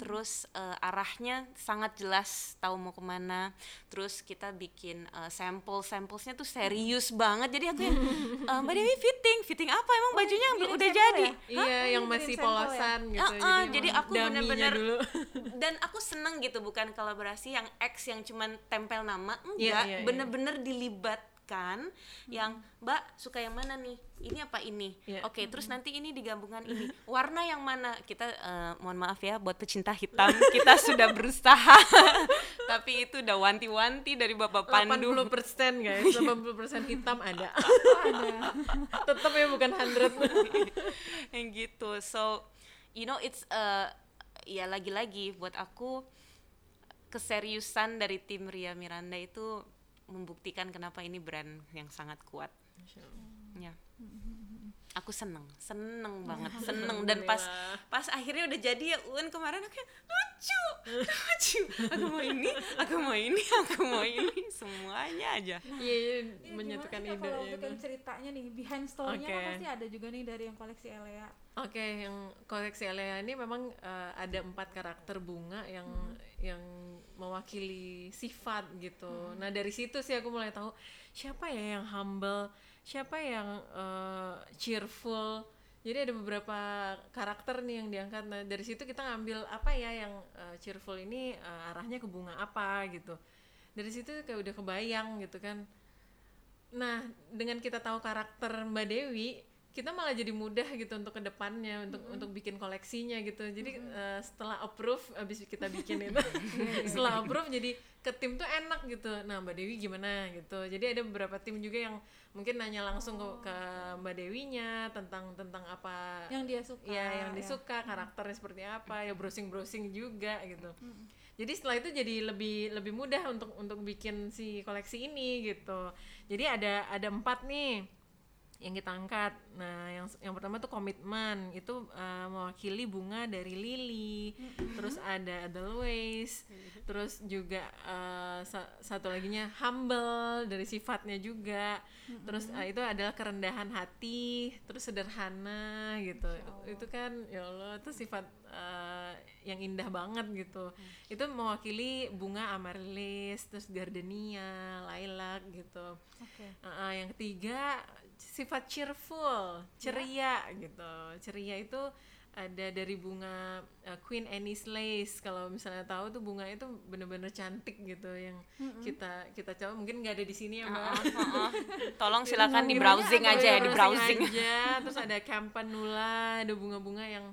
Speaker 4: Terus eh, arahnya sangat jelas tahu mau ke mana. Terus kita bikin eh, sampel sampelsnya tuh serius banget. Jadi aku yang eh, mbak Dewi fitting fitting apa? Emang bajunya
Speaker 2: ngirim
Speaker 4: udah jadi.
Speaker 2: ya?
Speaker 3: iya yang masih
Speaker 2: ya?
Speaker 3: polosan gitu
Speaker 4: Uh-uh, jadi
Speaker 3: emang
Speaker 4: aku bener-bener
Speaker 3: dulu.
Speaker 4: dan aku seneng gitu bukan kolaborasi yang X yang cuman tempel nama enggak.
Speaker 3: Iya, iya, iya.
Speaker 4: Dilibatkan yang mbak suka yang mana nih? Ini apa ini?
Speaker 3: Iya.
Speaker 4: oke terus nanti ini digabungkan ini. Warna yang mana? Kita eh, mohon maaf ya buat pecinta hitam kita sudah berusaha. Tapi itu udah wanti-wanti dari bapak Pandu.
Speaker 3: 80 persen guys. 80 persen hitam ada. Tetap ya bukan 100
Speaker 4: yang gitu. So you know it's uh, ya lagi-lagi buat aku keseriusan dari tim Ria Miranda itu membuktikan kenapa ini brand yang sangat kuat. Ya aku seneng seneng banget seneng. Dan pas pas akhirnya udah jadi ya Un kemarin aku kayak lucu lucu. Aku mau ini aku mau ini aku mau ini semuanya aja.
Speaker 3: Iya iya,
Speaker 2: Iya,
Speaker 3: menyatukan ide
Speaker 2: kalau yang ceritanya nih behind story-nya kan
Speaker 3: Oke.
Speaker 2: pasti ada juga nih dari yang koleksi Elea.
Speaker 3: Oke, yang koleksi Elea ini memang eh, ada empat karakter bunga yang yang mewakili sifat gitu. Nah dari situ sih aku mulai tahu siapa ya yang humble, siapa yang eh, cheerful. Jadi ada beberapa karakter nih yang diangkat. Nah dari situ kita ngambil apa ya yang eh, cheerful ini eh, arahnya ke bunga apa gitu. Dari situ kayak udah kebayang gitu kan. Nah, dengan kita tahu karakter Mbak Dewi, kita malah jadi mudah gitu untuk ke depannya untuk untuk bikin koleksinya gitu. Jadi eh, setelah approve, abis kita bikin itu, setelah approve jadi ke tim tuh enak gitu. Nah, Mbak Dewi gimana gitu. Jadi ada beberapa tim juga yang mungkin nanya langsung ke, ke Mbak Dewinya tentang tentang apa
Speaker 2: yang dia suka
Speaker 3: ya yang
Speaker 2: ya.
Speaker 3: disuka karakternya seperti apa ya browsing browsing juga gitu. Jadi setelah itu jadi lebih lebih mudah untuk untuk bikin si koleksi ini gitu. Jadi ada ada empat nih yang kita angkat. Nah, yang yang pertama tuh komitmen itu uh, mewakili bunga dari lili. Terus ada Edelweiss. Terus juga uh, sa- satu laginya humble dari sifatnya juga. Terus uh, itu adalah kerendahan hati, terus sederhana gitu. Itu kan ya Allah itu sifat uh, yang indah banget gitu. Itu mewakili bunga amaryllis, terus gardenia, lilac gitu.
Speaker 2: Oke.
Speaker 3: Uh, uh, yang ketiga sifat cheerful, ceria gitu. Ceria itu ada dari bunga uh, Queen Anne's Lace. Kalau misalnya tahu tuh bunga itu bener-bener cantik gitu yang kita kita coba mungkin nggak ada di sini ya mbak.
Speaker 4: Heeh. Tolong silakan di browsing aja ya, di browsing.
Speaker 3: aja. Terus ada campanula, ada bunga-bunga yang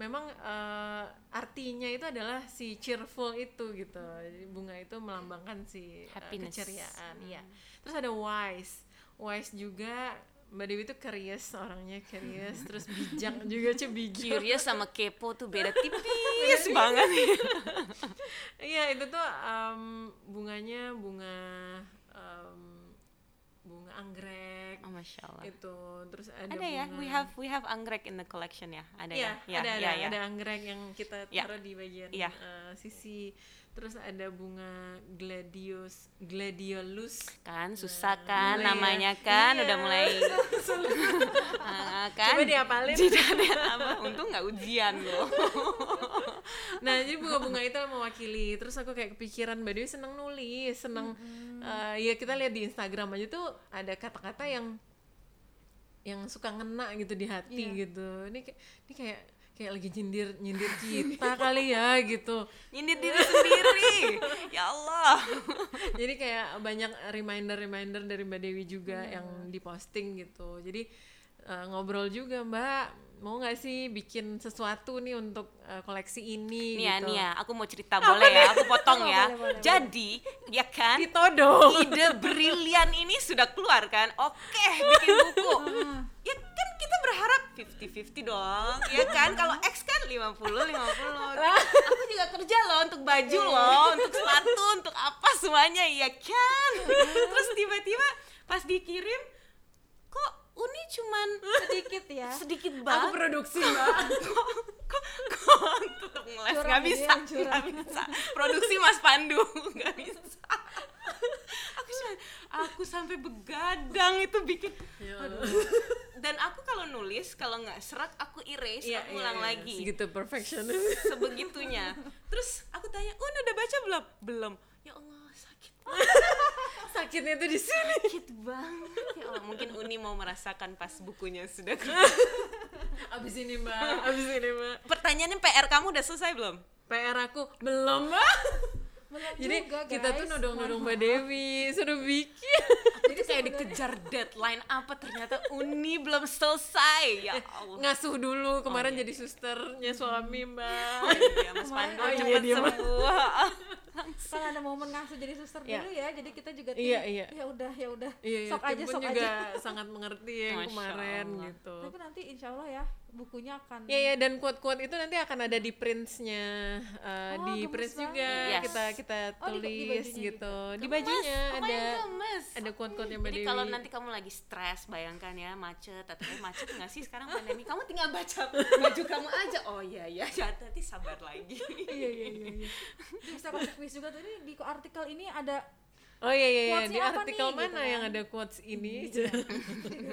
Speaker 3: memang eh, artinya itu adalah si cheerful itu gitu. Bunga itu melambangkan si
Speaker 4: Happiness.
Speaker 3: keceriaan, iya. Terus ada wise. Wise juga Mbak Dewi itu curious orangnya curious, terus bijak juga cuy bijak.
Speaker 4: Curious sama kepo tuh beda tipis banget.
Speaker 3: Iya itu tuh em, bunganya bunga em, bunga anggrek
Speaker 4: Oh, Masya Allah.
Speaker 3: itu terus ada,
Speaker 4: Ada ya,
Speaker 3: bunga
Speaker 4: we have we have anggrek in the collection ya. Ada
Speaker 3: Iya,
Speaker 4: ya.
Speaker 3: ada
Speaker 4: ya,
Speaker 3: ada
Speaker 4: ya, ya.
Speaker 3: ada anggrek yang kita
Speaker 4: Ya.
Speaker 3: taruh di bagian
Speaker 4: Iya.
Speaker 3: eh, sisi terus ada bunga gladius gladiolus
Speaker 4: Kan susah kan
Speaker 3: mulai ya.
Speaker 4: namanya kan
Speaker 3: Iya.
Speaker 4: udah mulai Ah, kan.
Speaker 3: Coba diapalin.
Speaker 4: Tidak ada apa. Untung nggak ujian loh.
Speaker 3: nah jadi bunga-bunga itu mewakili terus aku kayak kepikiran mbak Dewi seneng nulis seneng eh, ya kita lihat di Instagram aja tuh ada kata-kata yang yang suka ngena gitu di hati
Speaker 2: Iya.
Speaker 3: gitu ini kayak ini kayak kayak lagi nyindir nyindir kita kali ya gitu
Speaker 4: Nyindir diri sendiri. Ya Allah.
Speaker 3: jadi kayak banyak reminder-reminder dari Mbak Dewi juga yang diposting gitu jadi eh, ngobrol juga Mbak mau nggak sih bikin sesuatu nih untuk eh, koleksi ini
Speaker 4: Nih ya,
Speaker 3: gitu
Speaker 4: nih ya, aku mau cerita boleh ya, aku potong ya.
Speaker 2: Boleh, boleh, boleh.
Speaker 4: Jadi, ya kan,
Speaker 3: ditodong
Speaker 4: ide brilian ini sudah keluar kan? Oke, bikin buku. Ya kita berharap 50-50 dong, ya kan? Kalau X kan 50-50. Aku juga kerja loh untuk baju loh, untuk sepatu, untuk apa semuanya, ya kan? Terus tiba-tiba pas dikirim, kok Uni cuman
Speaker 2: Sedikit ya.
Speaker 4: sedikit
Speaker 3: aku
Speaker 4: banget.
Speaker 3: produksi mbak.
Speaker 4: kok kok ngeles?
Speaker 2: Curang
Speaker 4: nggak bisa nggak bisa. Produksi Mas Pandu nggak bisa. Aku cuma aku sampai begadang itu bikin.
Speaker 3: Ya
Speaker 4: Aduh. dan aku kalau nulis kalau nggak serak aku erase
Speaker 3: Iya,
Speaker 4: aku
Speaker 3: iya,
Speaker 4: ulang
Speaker 3: iya.
Speaker 4: lagi.
Speaker 3: Segitu perfection.
Speaker 4: Sebegitunya. Terus aku tanya un udah baca belum? Belum. Ya Allah
Speaker 3: sakitnya tuh di sini.
Speaker 4: Sakit banget. Ya Allah mungkin Uni mau merasakan pas bukunya sudah
Speaker 3: abis ini mbak. Abis ini mbak.
Speaker 4: Pertanyaannya PR kamu udah selesai belum?
Speaker 3: PR aku belum mbak Jadi
Speaker 2: juga,
Speaker 3: kita tuh nodong-nodong Mbak Dewi suruh bikin
Speaker 4: Jadi kayak dikejar deadline apa ternyata Uni belum selesai ya Allah.
Speaker 3: ngasuh dulu kemarin
Speaker 4: iya.
Speaker 3: jadi susternya suami mbak
Speaker 4: Oh iya Mas Pandu
Speaker 3: Oh iya,
Speaker 4: cepet
Speaker 3: mah.
Speaker 4: sembuh.
Speaker 2: Kan ada momen ngasuh jadi suster
Speaker 3: Iya.
Speaker 2: dulu ya. Jadi kita juga
Speaker 3: Iya,
Speaker 2: tim,
Speaker 3: iya.
Speaker 2: Ya udah, ya udah.
Speaker 3: iya, iya
Speaker 2: sok aja, sok
Speaker 3: juga
Speaker 2: aja.
Speaker 3: sangat mengerti ya
Speaker 4: Masya
Speaker 3: kemarin
Speaker 4: Allah.
Speaker 3: gitu
Speaker 2: Tapi nanti insya Allah ya bukunya akan
Speaker 3: Ya ya dan quote-quote itu nanti akan ada di printsnya uh,
Speaker 2: Oh,
Speaker 3: di
Speaker 2: gemes
Speaker 3: prints
Speaker 2: banget.
Speaker 3: juga
Speaker 4: Yes.
Speaker 3: kita kita
Speaker 2: Oh, di- di
Speaker 3: tulis
Speaker 2: bajunya
Speaker 3: gitu di
Speaker 4: Gemes,
Speaker 3: bajunya
Speaker 4: pokoknya
Speaker 3: ada
Speaker 4: gemes.
Speaker 3: ada quote-quote yang Mbak
Speaker 4: Jadi kalau nanti kamu lagi stres, bayangkan ya macet atau eh, macet nggak sih sekarang pandemi? Kamu tinggal baca baju kamu aja. Oh iya ya, ya nanti sabar lagi.
Speaker 2: iya iya iya. iya. Bisa kasih quiz juga tuh ini di artikel ini ada
Speaker 3: oh iya iya, iya di artikel
Speaker 2: nih,
Speaker 3: mana
Speaker 2: gitu
Speaker 3: yang
Speaker 2: kan.
Speaker 3: ada quotes ini
Speaker 2: juga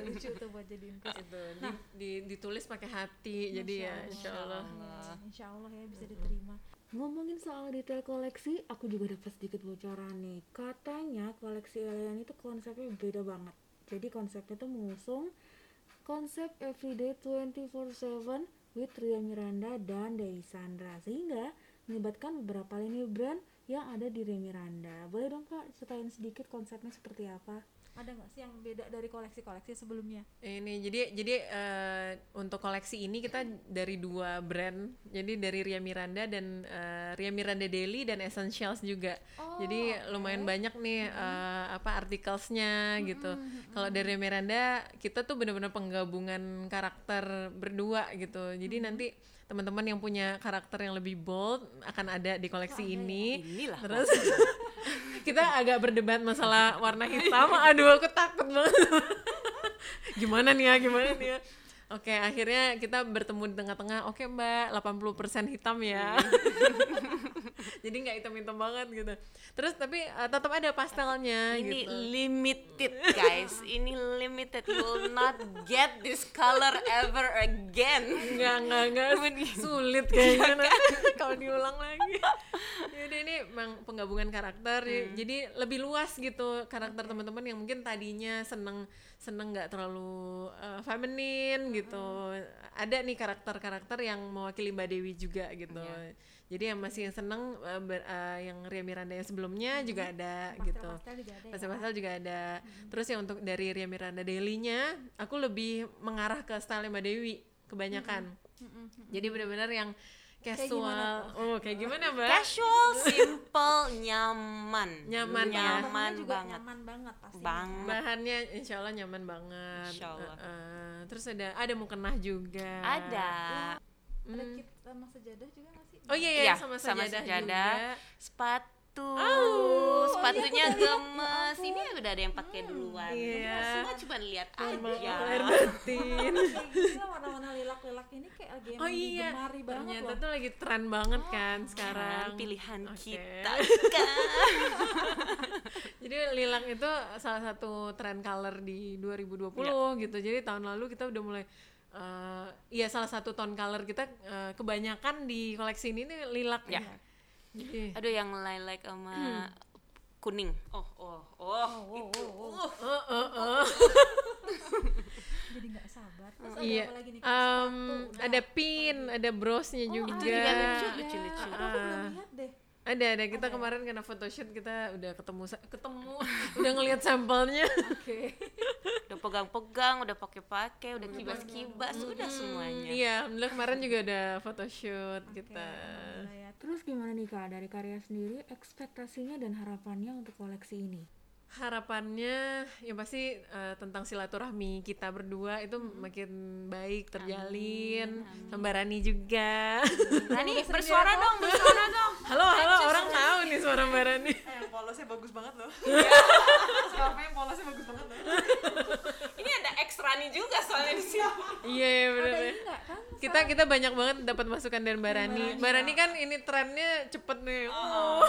Speaker 2: lucu tuh buat jadiin quiz.
Speaker 3: itu di, di- ditulis pakai hati jadi ya insya Allah
Speaker 2: Ya, insya Allah ya bisa diterima. Ngomongin soal detail koleksi, aku juga dapat sedikit bocoran nih. Katanya koleksi Elian itu konsepnya beda banget. Jadi konsepnya tuh mengusung konsep everyday 24/7 with Ria Miranda dan Dewi Sandra sehingga melibatkan beberapa lini brand yang ada di Ria Miranda. Boleh dong Kak ceritain sedikit konsepnya seperti apa? Ada nggak sih yang beda dari koleksi-koleksi sebelumnya?
Speaker 3: ini jadi jadi eh, untuk koleksi ini kita dari dua brand. Jadi dari Ria Miranda dan eh, Ria Miranda Daily dan Essentials juga.
Speaker 2: Oh,
Speaker 3: jadi lumayan banyak nih eh, apa artikelnya gitu. Kalau dari Ria Miranda kita tuh bener-bener penggabungan karakter berdua gitu. Jadi nanti teman-teman yang punya karakter yang lebih bold akan ada di koleksi ini.
Speaker 4: Inilah.
Speaker 3: Terus kita agak berdebat masalah warna hitam. Aduh aku takut banget. Gimana nih ya gimana nih ya Oke, akhirnya kita bertemu di tengah-tengah. Oke, Mbak, 80% hitam ya. Jadi nggak hitam-hitam banget gitu. Terus tapi uh, tetap ada pastelnya
Speaker 4: Ini
Speaker 3: gitu.
Speaker 4: limited guys, ini limited. You will not get this color ever again.
Speaker 3: Enggak, enggak, enggak sulit kayaknya kalau diulang lagi. Jadi ini memang penggabungan karakter, ya. jadi lebih luas gitu karakter teman-teman yang mungkin tadinya seneng seneng nggak terlalu uh, feminin gitu. Ada nih karakter-karakter yang mewakili Mbak Dewi juga gitu. Jadi yang masih yang seneng uh, ber- uh, yang Ria Miranda yang sebelumnya juga ada gitu.
Speaker 5: Pastel juga ada ya.
Speaker 3: Pastel-pastel juga ada. Terus yang untuk dari Ria Miranda Daily-nya, aku lebih mengarah ke style Mbak Dewi kebanyakan. Jadi benar-benar yang casual. oh, kayak gimana, Mbak?
Speaker 4: Casual, simple, nyaman.
Speaker 3: Nyaman ya.
Speaker 4: nyaman
Speaker 5: juga
Speaker 4: banget.
Speaker 5: nyaman banget pasti.
Speaker 4: Banget.
Speaker 3: Bahannya insya Allah nyaman banget.
Speaker 4: Insya Allah.
Speaker 3: Uh, uh, terus ada ada mukena juga.
Speaker 4: Ada.
Speaker 5: Ada kit sama sejadah juga nggak sih?
Speaker 3: Oh iya ya,
Speaker 4: Iya,
Speaker 3: sama
Speaker 4: sama
Speaker 3: sajadah,
Speaker 4: sejadah.
Speaker 3: juga.
Speaker 4: Sepatu.
Speaker 3: Oh,
Speaker 4: Sepatunya gemes. Ini udah ada yang pakai duluan.
Speaker 3: Iya.
Speaker 4: Semua cuma lihat aja.
Speaker 3: Air batin.
Speaker 5: Gila warna-warna lilak-lilak ini kayak lagi yang
Speaker 3: Oh iya,
Speaker 5: digemari banget
Speaker 3: ternyata
Speaker 5: loh.
Speaker 3: tuh lagi tren banget kan sekarang.
Speaker 4: Kan pilihan
Speaker 3: Oke.
Speaker 4: kita kan.
Speaker 3: Jadi lilang itu salah satu trend color di 2020
Speaker 4: Iya.
Speaker 3: gitu. Jadi tahun lalu kita udah mulai eh iya salah satu tone color kita eh, kebanyakan di koleksi ini nih lilac
Speaker 4: Ya.
Speaker 3: ya. Jadi
Speaker 4: Aduh yang lilac sama kuning. Oh, oh, oh, itu. Uh,
Speaker 3: oh, oh, oh.
Speaker 5: Jadi nggak sabar. Terus ada
Speaker 3: iya.
Speaker 5: apa lagi nih? Sepatu, udah.
Speaker 3: ada pin, ada brosnya
Speaker 5: Oh,
Speaker 3: juga.
Speaker 5: ada
Speaker 4: juga lucu,
Speaker 5: ya.
Speaker 4: lucu-lucu.
Speaker 5: Aduh, aku belum lihat deh.
Speaker 3: Ada, ada. Kita kemarin karena photoshoot kita udah ketemu ketemu udah ngelihat sampelnya.
Speaker 5: Oke.
Speaker 4: udah pegang-pegang, udah pakai-pakai, udah kibas-kibas, udah semuanya.
Speaker 3: Iya, alhamdulillah kemarin juga ada photoshoot kita.
Speaker 5: Alhamdulillah ya. Terus gimana nih Kak dari karya sendiri ekspektasinya dan harapannya untuk koleksi ini?
Speaker 3: harapannya yang pasti eh, tentang silaturahmi kita berdua itu makin baik terjalin sama Rani juga
Speaker 4: Rani, bersuara dong, bersuara dong.
Speaker 3: halo halo nih suara Mbak Rani
Speaker 6: Eh, yang polosnya bagus banget loh. Siapa yang polosnya bagus banget loh.
Speaker 4: Ini ada Rani juga soalnya di sini.
Speaker 3: iya iya
Speaker 5: Ada
Speaker 3: ya.
Speaker 5: ini nggak kan?
Speaker 3: kita kita banyak banget dapat masukan dari Mbak Rani Mbak Rani kan ini trennya cepet nih oh.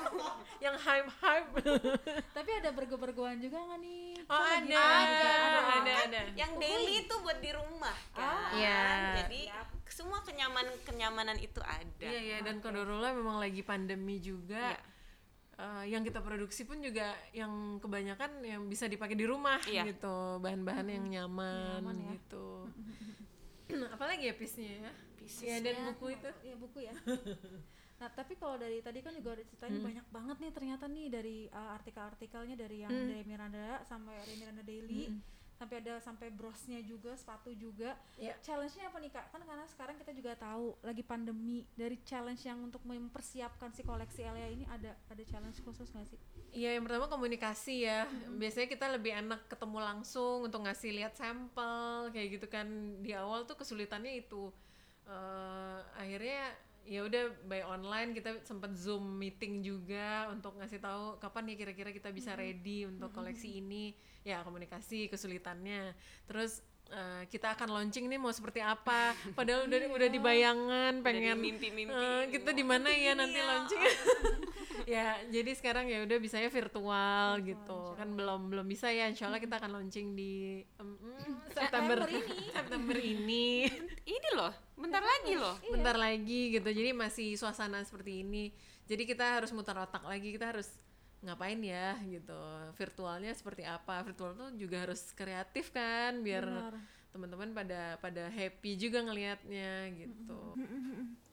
Speaker 3: yang hype hype
Speaker 5: Tapi ada bergo-bergoan juga nggak nih?
Speaker 3: oh
Speaker 5: Kan
Speaker 3: ada ada
Speaker 5: ada.
Speaker 3: ada ada
Speaker 4: Yang daily itu buat di rumah kan.
Speaker 3: Iya.
Speaker 4: Jadi semua kenyamanan kenyamanan itu ada.
Speaker 3: Iya iya dan Kodorola memang lagi pandemi juga.
Speaker 4: Iya.
Speaker 3: Eh, yang kita produksi pun juga yang kebanyakan yang bisa dipakai di rumah
Speaker 4: Iya.
Speaker 3: gitu, bahan-bahan yang nyaman,
Speaker 5: Nyaman ya.
Speaker 3: gitu. Apalagi ya piece-nya ya?
Speaker 4: Piecesnya.
Speaker 3: Iya dan buku itu.
Speaker 5: Iya buku ya. Nah tapi kalau dari tadi kan juga ada ceritanya banyak banget nih ternyata nih dari uh, artikel-artikelnya dari yang dari Miranda sampai dari Miranda Daily sampai ada sampai brosnya juga sepatu juga.
Speaker 3: Iya.
Speaker 5: Challenge-nya apa nih kak? Kan karena sekarang kita juga tahu lagi pandemi dari challenge yang untuk mempersiapkan si koleksi Elia ini ada ada challenge khusus nggak sih?
Speaker 3: Iya yang pertama komunikasi ya. Biasanya kita lebih enak ketemu langsung untuk ngasih lihat sampel kayak gitu kan. Di awal tuh kesulitannya itu. Eh, akhirnya ya udah by online kita sempat zoom meeting juga untuk ngasih tahu kapan ya kira-kira kita bisa ready untuk koleksi ini. Ya komunikasi kesulitannya. Terus eh, kita akan launching nih mau seperti apa. Padahal udah udah dibayangan pengen
Speaker 4: mimpi-mimpi.
Speaker 3: eh, kita di mana ya nanti launching? Ya jadi sekarang ya udah bisanya virtual gitu. kan belum belum bisa ya. Insya Allah kita akan launching di em, mm, September.
Speaker 5: Ini.
Speaker 3: September ini.
Speaker 4: Ini loh, bentar lagi loh.
Speaker 3: bentar lagi gitu. Jadi masih suasana seperti ini. Jadi kita harus mutar otak lagi. Kita harus ngapain ya gitu. Virtualnya seperti apa? Virtual tuh juga harus kreatif kan biar teman-teman pada pada happy juga ngelihatnya gitu.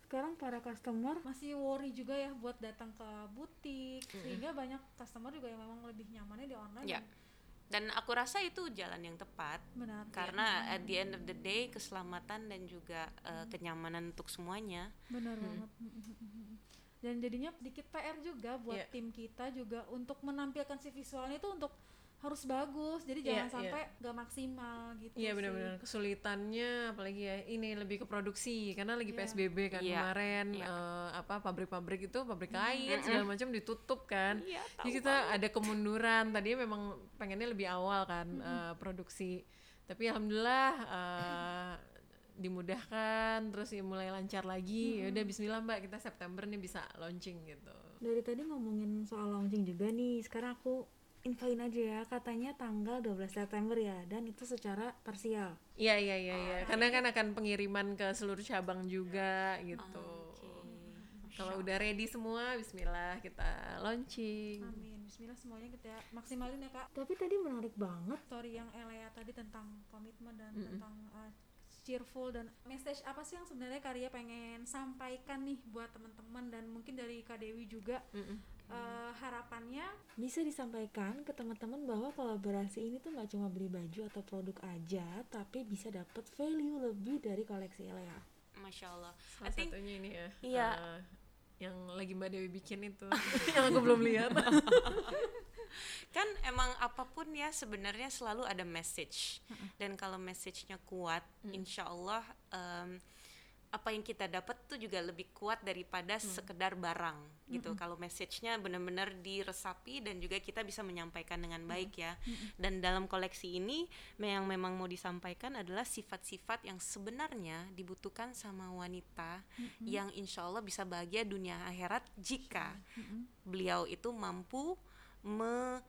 Speaker 5: Sekarang para customer masih worry juga ya buat datang ke butik sehingga banyak customer juga yang memang lebih nyamannya di online.
Speaker 4: Ya. Dan aku rasa itu jalan yang tepat.
Speaker 5: benar
Speaker 4: Karena at the end of the day keselamatan dan juga eh, kenyamanan untuk semuanya.
Speaker 5: benar banget dan jadinya sedikit PR juga buat
Speaker 3: Iya.
Speaker 5: tim kita juga untuk menampilkan si visualnya itu untuk harus bagus jadi
Speaker 3: Iya,
Speaker 5: jangan
Speaker 3: iya.
Speaker 5: sampai gak maksimal gitu
Speaker 3: Iya
Speaker 5: sih.
Speaker 3: benar-benar kesulitannya apalagi ya ini lebih ke produksi karena lagi
Speaker 5: Iya.
Speaker 3: PSBB kan
Speaker 4: Iya,
Speaker 3: kemarin
Speaker 4: iya.
Speaker 3: eh, apa pabrik-pabrik itu pabrik kain segala macam ditutup kan.
Speaker 4: Iya,
Speaker 3: Jadi kita ada kemunduran tadinya memang pengennya lebih awal kan eh, produksi tapi alhamdulillah eh, dimudahkan terus ya mulai lancar lagi ya udah Bismillah mbak kita September nih bisa launching gitu
Speaker 2: Dari tadi ngomongin soal launching juga nih, sekarang aku infoin aja ya, katanya tanggal 12 September ya, dan itu secara parsial.
Speaker 3: Iya iya iya iya. Karena kan akan pengiriman ke seluruh cabang juga gitu. Kalau udah ready semua, Bismillah kita launching.
Speaker 5: Amin. Bismillah semuanya kita maksimalin ya kak.
Speaker 2: Tapi tadi menarik banget.
Speaker 5: Story yang Elea tadi tentang komitmen dan tentang uh, cheerful dan message apa sih yang sebenarnya Karya pengen sampaikan nih buat teman-teman dan mungkin dari Kak Dewi juga uh, harapannya
Speaker 2: Bisa disampaikan ke teman-teman bahwa kolaborasi ini tuh nggak cuma beli baju atau produk aja, tapi bisa dapat value lebih dari koleksi Elea.
Speaker 4: Masya Allah.
Speaker 3: Salah
Speaker 4: I think
Speaker 3: satunya ini ya.
Speaker 4: Iya.
Speaker 3: eh, yang lagi Mbak Dewi bikin itu. yang aku belum lihat.
Speaker 4: kan emang apa pun ya sebenarnya selalu ada message dan kalau message-nya kuat insya Allah em, apa yang kita dapat tuh juga lebih kuat daripada sekedar barang gitu. Kalau message-nya benar-benar diresapi dan juga kita bisa menyampaikan dengan baik ya. Dan dalam koleksi ini yang memang mau disampaikan adalah sifat-sifat yang sebenarnya dibutuhkan sama wanita yang insya Allah bisa bahagia dunia akhirat jika beliau itu mampu me,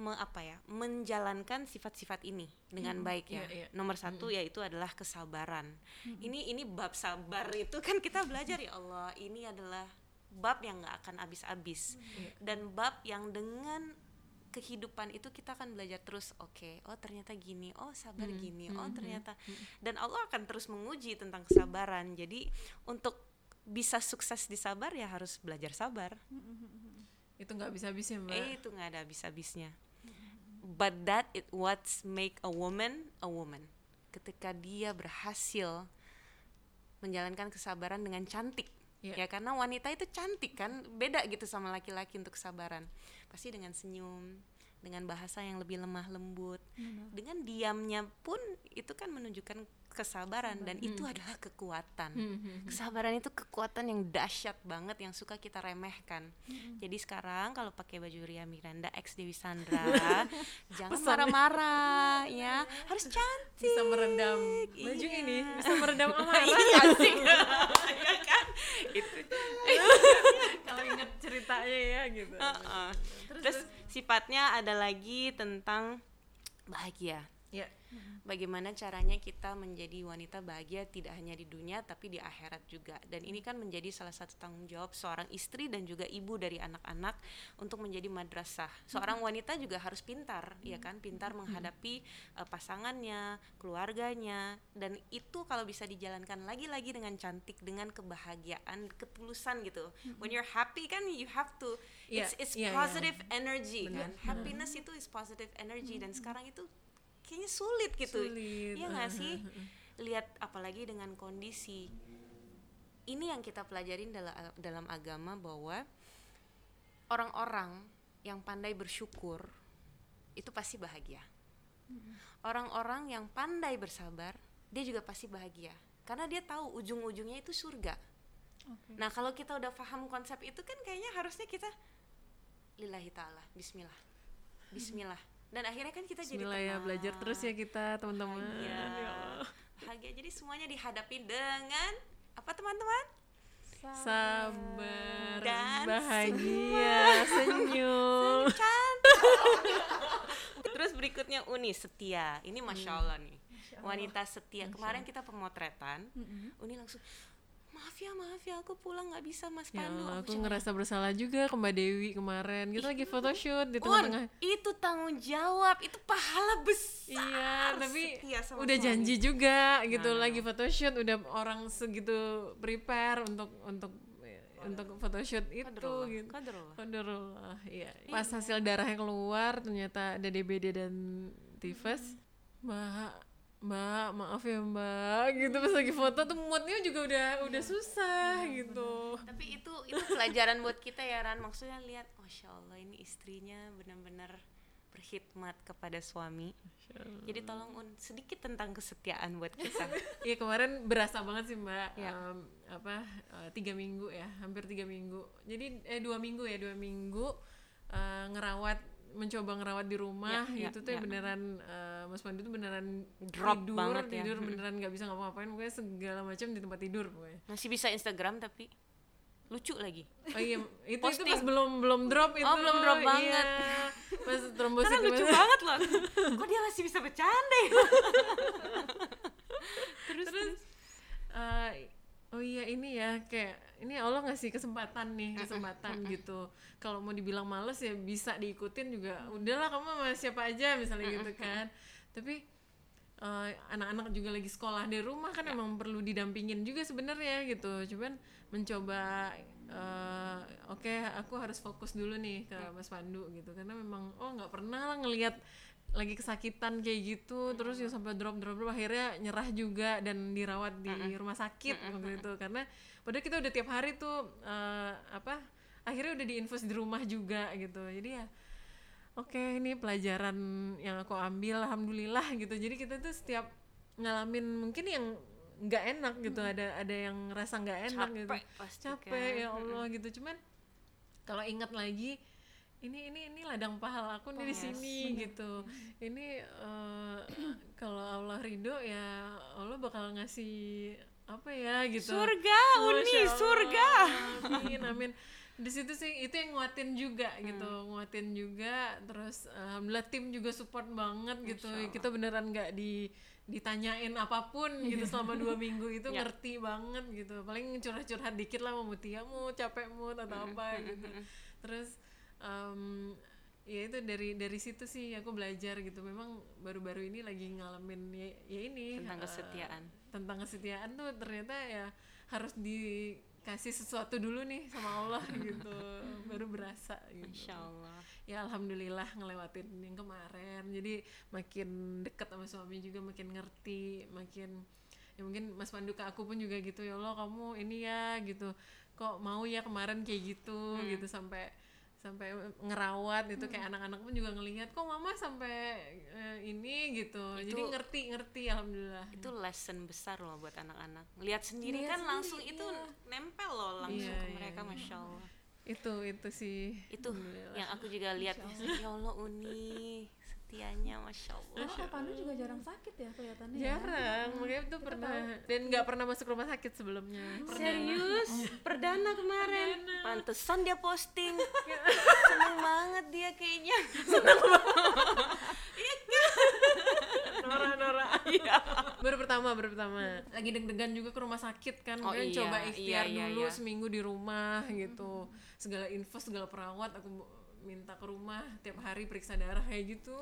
Speaker 4: me- apa ya menjalankan sifat-sifat ini dengan baik ya.
Speaker 3: Iya, iya.
Speaker 4: nomor satu yaitu adalah kesabaran. Ini ini bab sabar itu kan kita belajar ya Allah. Ini adalah bab yang nggak akan habis-habis. Dan bab yang dengan kehidupan itu kita akan belajar terus oke oh ternyata gini oh sabar gini oh ternyata. Dan Allah akan terus menguji tentang kesabaran. Jadi untuk bisa sukses di sabar ya harus belajar sabar.
Speaker 3: Itu nggak bisa habis ya Mbak.
Speaker 4: Eh itu nggak ada habis-habisnya. But that it what's make a woman a woman. Ketika dia berhasil menjalankan kesabaran dengan cantik.
Speaker 3: Iya.
Speaker 4: Ya karena wanita itu cantik kan, beda gitu sama laki-laki untuk kesabaran. Pasti dengan senyum, dengan bahasa yang lebih lemah lembut, dengan diamnya pun itu kan menunjukkan kesabaran dan itu adalah kekuatan. Kesabaran itu kekuatan yang dahsyat banget yang suka kita remehkan. Jadi sekarang kalau pakai baju Ria Miranda X Dewi Sandra, jangan marah-marah ya, harus cantik.
Speaker 3: Bisa meredam baju
Speaker 4: Iya.
Speaker 3: ini, bisa meredam amarah.
Speaker 4: Iya asik. Iya kan? Itu.
Speaker 3: Kalau inget ceritanya ya gitu.
Speaker 4: Heeh. Terus sifatnya ada lagi tentang bahagia.
Speaker 3: Ya.
Speaker 4: Bagaimana caranya kita menjadi wanita bahagia tidak hanya di dunia tapi di akhirat juga. Dan ini kan menjadi salah satu tanggung jawab seorang istri dan juga ibu dari anak-anak untuk menjadi madrasah. Seorang wanita juga harus pintar, ya kan? Pintar menghadapi eh, pasangannya, keluarganya dan itu kalau bisa dijalankan lagi-lagi dengan cantik, dengan kebahagiaan, ketulusan gitu. When you're happy kan you have to
Speaker 3: Iya,
Speaker 4: it's it's
Speaker 3: iya.
Speaker 4: positive energy kan. Happiness itu is positive energy dan sekarang itu kayaknya sulit gitu.
Speaker 3: Sulit,
Speaker 4: Iya nggak sih? Lihat apalagi dengan kondisi ini yang kita pelajarin dalam dalam agama bahwa orang-orang yang pandai bersyukur itu pasti bahagia. Orang-orang yang pandai bersabar, dia juga pasti bahagia. Karena dia tahu ujung-ujungnya itu surga. Nah, kalau kita udah paham konsep itu kan kayaknya harusnya kita lillahi taala, bismillah. Bismillah. Dan akhirnya kan kita jadi
Speaker 3: Bismillah ya
Speaker 4: tenang,
Speaker 3: belajar terus ya kita teman-teman.
Speaker 4: bahagia.
Speaker 3: Ya.
Speaker 4: Bahagia. Jadi semuanya dihadapi dengan apa teman-teman?
Speaker 3: Sabar,
Speaker 4: Dan
Speaker 3: bahagia, senyum.
Speaker 4: Cantik. Terus berikutnya Uni setia. Ini masya Allah nih. Wanita setia. Kemarin kita pemotretan. Uni langsung maaf ya maaf ya aku pulang nggak bisa Mas
Speaker 3: Ya
Speaker 4: Pandu.
Speaker 3: Allah,
Speaker 4: Aku
Speaker 3: aku ngerasa bersalah juga ke Mbak Dewi kemarin. Kita lagi photoshoot di tengah-tengah.
Speaker 4: itu tanggung jawab, itu pahala besar.
Speaker 3: Iya, tapi
Speaker 4: sama
Speaker 3: udah
Speaker 4: suami.
Speaker 3: janji juga gitu
Speaker 4: Nah,
Speaker 3: lagi photoshoot udah orang segitu prepare untuk untuk untuk photoshoot itu
Speaker 4: Qadarullah,
Speaker 3: gitu.
Speaker 4: qadarullah.
Speaker 3: Qadarullah, iya. Pas hasil darahnya keluar ternyata ada DBD dan tifus. Mbak, Mbak, maaf ya Mbak, gitu pas lagi foto tuh moodnya juga udah udah susah gitu.
Speaker 4: Tapi itu itu pelajaran buat kita ya Ran. Maksudnya lihat, masya Allah ini istrinya benar-benar berkhidmat kepada suami. Jadi tolong Un sedikit tentang kesetiaan buat kita.
Speaker 3: Iya kemarin berasa banget sih mbak
Speaker 4: Ya.
Speaker 3: Em, apa eh, tiga minggu ya hampir tiga minggu jadi eh dua minggu ya dua minggu eh, ngerawat mencoba ngerawat di rumah
Speaker 4: Ya, ya,
Speaker 3: gitu tuh
Speaker 4: ya.
Speaker 3: beneran eh, Mas Pandu tuh beneran
Speaker 4: Drop
Speaker 3: tidur
Speaker 4: banget ya.
Speaker 3: tidur beneran nggak bisa ngapa-ngapain pokoknya segala macam di tempat tidur pokoknya
Speaker 4: masih bisa Instagram tapi lucu lagi
Speaker 3: oh iya itu itu
Speaker 4: Posting.
Speaker 3: pas belum belum drop itu
Speaker 4: Oh, belum drop
Speaker 3: iya.
Speaker 4: banget.
Speaker 3: pas trombosit
Speaker 4: karena lucu banget loh kok dia masih bisa bercanda ya terus, terus
Speaker 3: Eh, oh iya ini ya kayak ini Allah ngasih kesempatan nih kesempatan gitu. Kalau mau dibilang males ya bisa diikutin juga. Udahlah kamu sama siapa aja misalnya gitu kan. Tapi eh, anak-anak juga lagi sekolah di rumah kan emang perlu didampingin juga sebenarnya gitu. Cuman mencoba eh, oke aku harus fokus dulu nih ke Mas Pandu gitu. Karena memang oh nggak pernah lah ngelihat lagi kesakitan kayak gitu terus ya sampai drop drop drop akhirnya nyerah juga dan dirawat di rumah sakit waktu itu. Karena padahal kita udah tiap hari tuh eh, apa akhirnya udah diinfus di rumah juga gitu. Jadi ya oke ini pelajaran yang aku ambil alhamdulillah gitu. Jadi kita tuh setiap ngalamin mungkin yang nggak enak gitu ada ada yang ngerasa nggak enak gitu.
Speaker 4: Capek pasti
Speaker 3: capek
Speaker 4: kan.
Speaker 3: ya Allah gitu. Cuman kalau ingat lagi ini ini ini ladang pahala aku nih di sini gitu. Ini eh, kalau Allah ridho ya Allah bakal ngasih apa ya gitu.
Speaker 4: Surga uni
Speaker 3: Masya Allah.
Speaker 4: surga.
Speaker 3: Amin amin. Di situ sih itu yang nguatin juga gitu. Nguatin juga terus alhamdulillah tim juga support banget gitu. Kita beneran nggak di ditanyain apa pun gitu selama dua minggu itu
Speaker 4: Ya.
Speaker 3: ngerti banget gitu. Paling curhat-curhat dikit lah mau Mutia mu capek mu atau apa gitu. Terus em, ya itu dari dari situ sih aku belajar gitu. Memang baru-baru ini lagi ngalamin ya, ya ini
Speaker 4: Tentang
Speaker 3: eh,
Speaker 4: kesetiaan.
Speaker 3: tentang kesetiaan tuh ternyata ya harus dikasih sesuatu dulu nih sama Allah gitu. Baru berasa gitu.
Speaker 4: Insya Allah.
Speaker 3: Ya alhamdulillah ngelewatin yang kemarin. Jadi makin dekat sama suami juga makin ngerti makin ya mungkin Mas Pandu ke aku pun juga gitu ya Allah kamu ini ya gitu. Kok mau ya kemarin kayak gitu gitu sampai sampai ngerawat itu kayak anak-anak pun juga ngelihat kok mama sampai eh, ini? gitu. Jadi
Speaker 4: Itu-
Speaker 3: ngerti ngerti alhamdulillah.
Speaker 4: itu lesson besar loh buat anak-anak. Lihat sendiri
Speaker 2: Lihat
Speaker 4: kan langsung
Speaker 2: sendiri,
Speaker 4: itu
Speaker 2: iya.
Speaker 4: nempel loh langsung
Speaker 3: Iya,
Speaker 4: ke
Speaker 3: iya,
Speaker 4: mereka
Speaker 3: iya.
Speaker 4: masya Allah.
Speaker 3: Itu itu sih.
Speaker 4: Itu yang aku juga lihat ya Allah uni setianya masya Allah.
Speaker 5: Oh, Kak Pandu juga jarang sakit ya kelihatannya ya.
Speaker 3: jarang makanya tuh pernah dan nggak pernah masuk rumah sakit sebelumnya.
Speaker 4: Serius? Perdana kemarin. Pantesan dia posting.
Speaker 3: Iya.
Speaker 4: seneng banget dia kayaknya.
Speaker 3: Nora Nora. Baru pertama baru pertama. Lagi deg-degan juga ke rumah sakit kan.
Speaker 4: Oh iya,
Speaker 3: coba ikhtiar
Speaker 4: iya, iya,
Speaker 3: dulu
Speaker 4: iya.
Speaker 3: seminggu di rumah gitu. Segala info segala perawat aku minta ke rumah tiap hari periksa darah kayak gitu.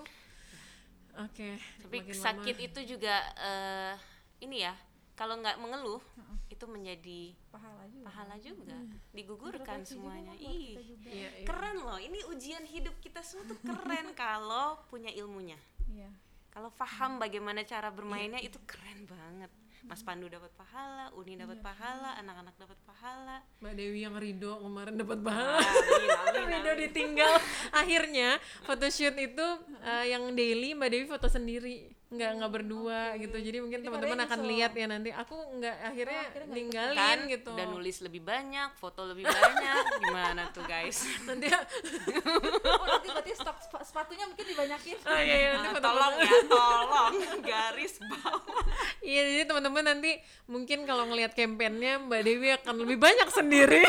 Speaker 3: Oke
Speaker 4: tapi
Speaker 3: makin
Speaker 4: sakit
Speaker 3: lama.
Speaker 4: itu juga eh, ini ya kalau nggak mengeluh itu menjadi
Speaker 5: Pahala juga.
Speaker 4: pahala juga. Digugurkan
Speaker 5: Introspeksi juga
Speaker 4: semuanya. ih.
Speaker 3: Iya, iya.
Speaker 4: keren loh ini ujian hidup kita semua tuh keren kalau punya ilmunya.
Speaker 5: Iya.
Speaker 4: kalau paham bagaimana cara bermainnya itu keren banget. Mas Pandu dapat pahala Uni dapat pahala anak-anak dapat pahala.
Speaker 3: Mbak Dewi yang Rido kemarin dapat pahala.
Speaker 4: amin amin
Speaker 3: Rido ditinggal. Akhirnya photoshoot itu eh, yang daily Mbak Dewi foto sendiri. Nggak nggak berdua gitu. Jadi mungkin teman-teman akan
Speaker 5: nyesel.
Speaker 3: lihat ya nanti. Aku nggak akhirnya
Speaker 5: akhirnya nggak
Speaker 3: ninggalin
Speaker 4: kan
Speaker 3: gitu.
Speaker 4: Udah nulis lebih banyak foto lebih banyak. Gimana tuh guys?
Speaker 3: Nanti
Speaker 5: Oh, nanti berarti stok sep- sepatunya mungkin dibanyakin.
Speaker 3: oh iya, iya nanti
Speaker 4: Nah,
Speaker 3: foto
Speaker 4: tolong ya tolong. Garis bawah.
Speaker 3: Iya jadi teman-teman nanti mungkin kalau ngelihat kampanyenya Mbak Dewi akan lebih banyak sendiri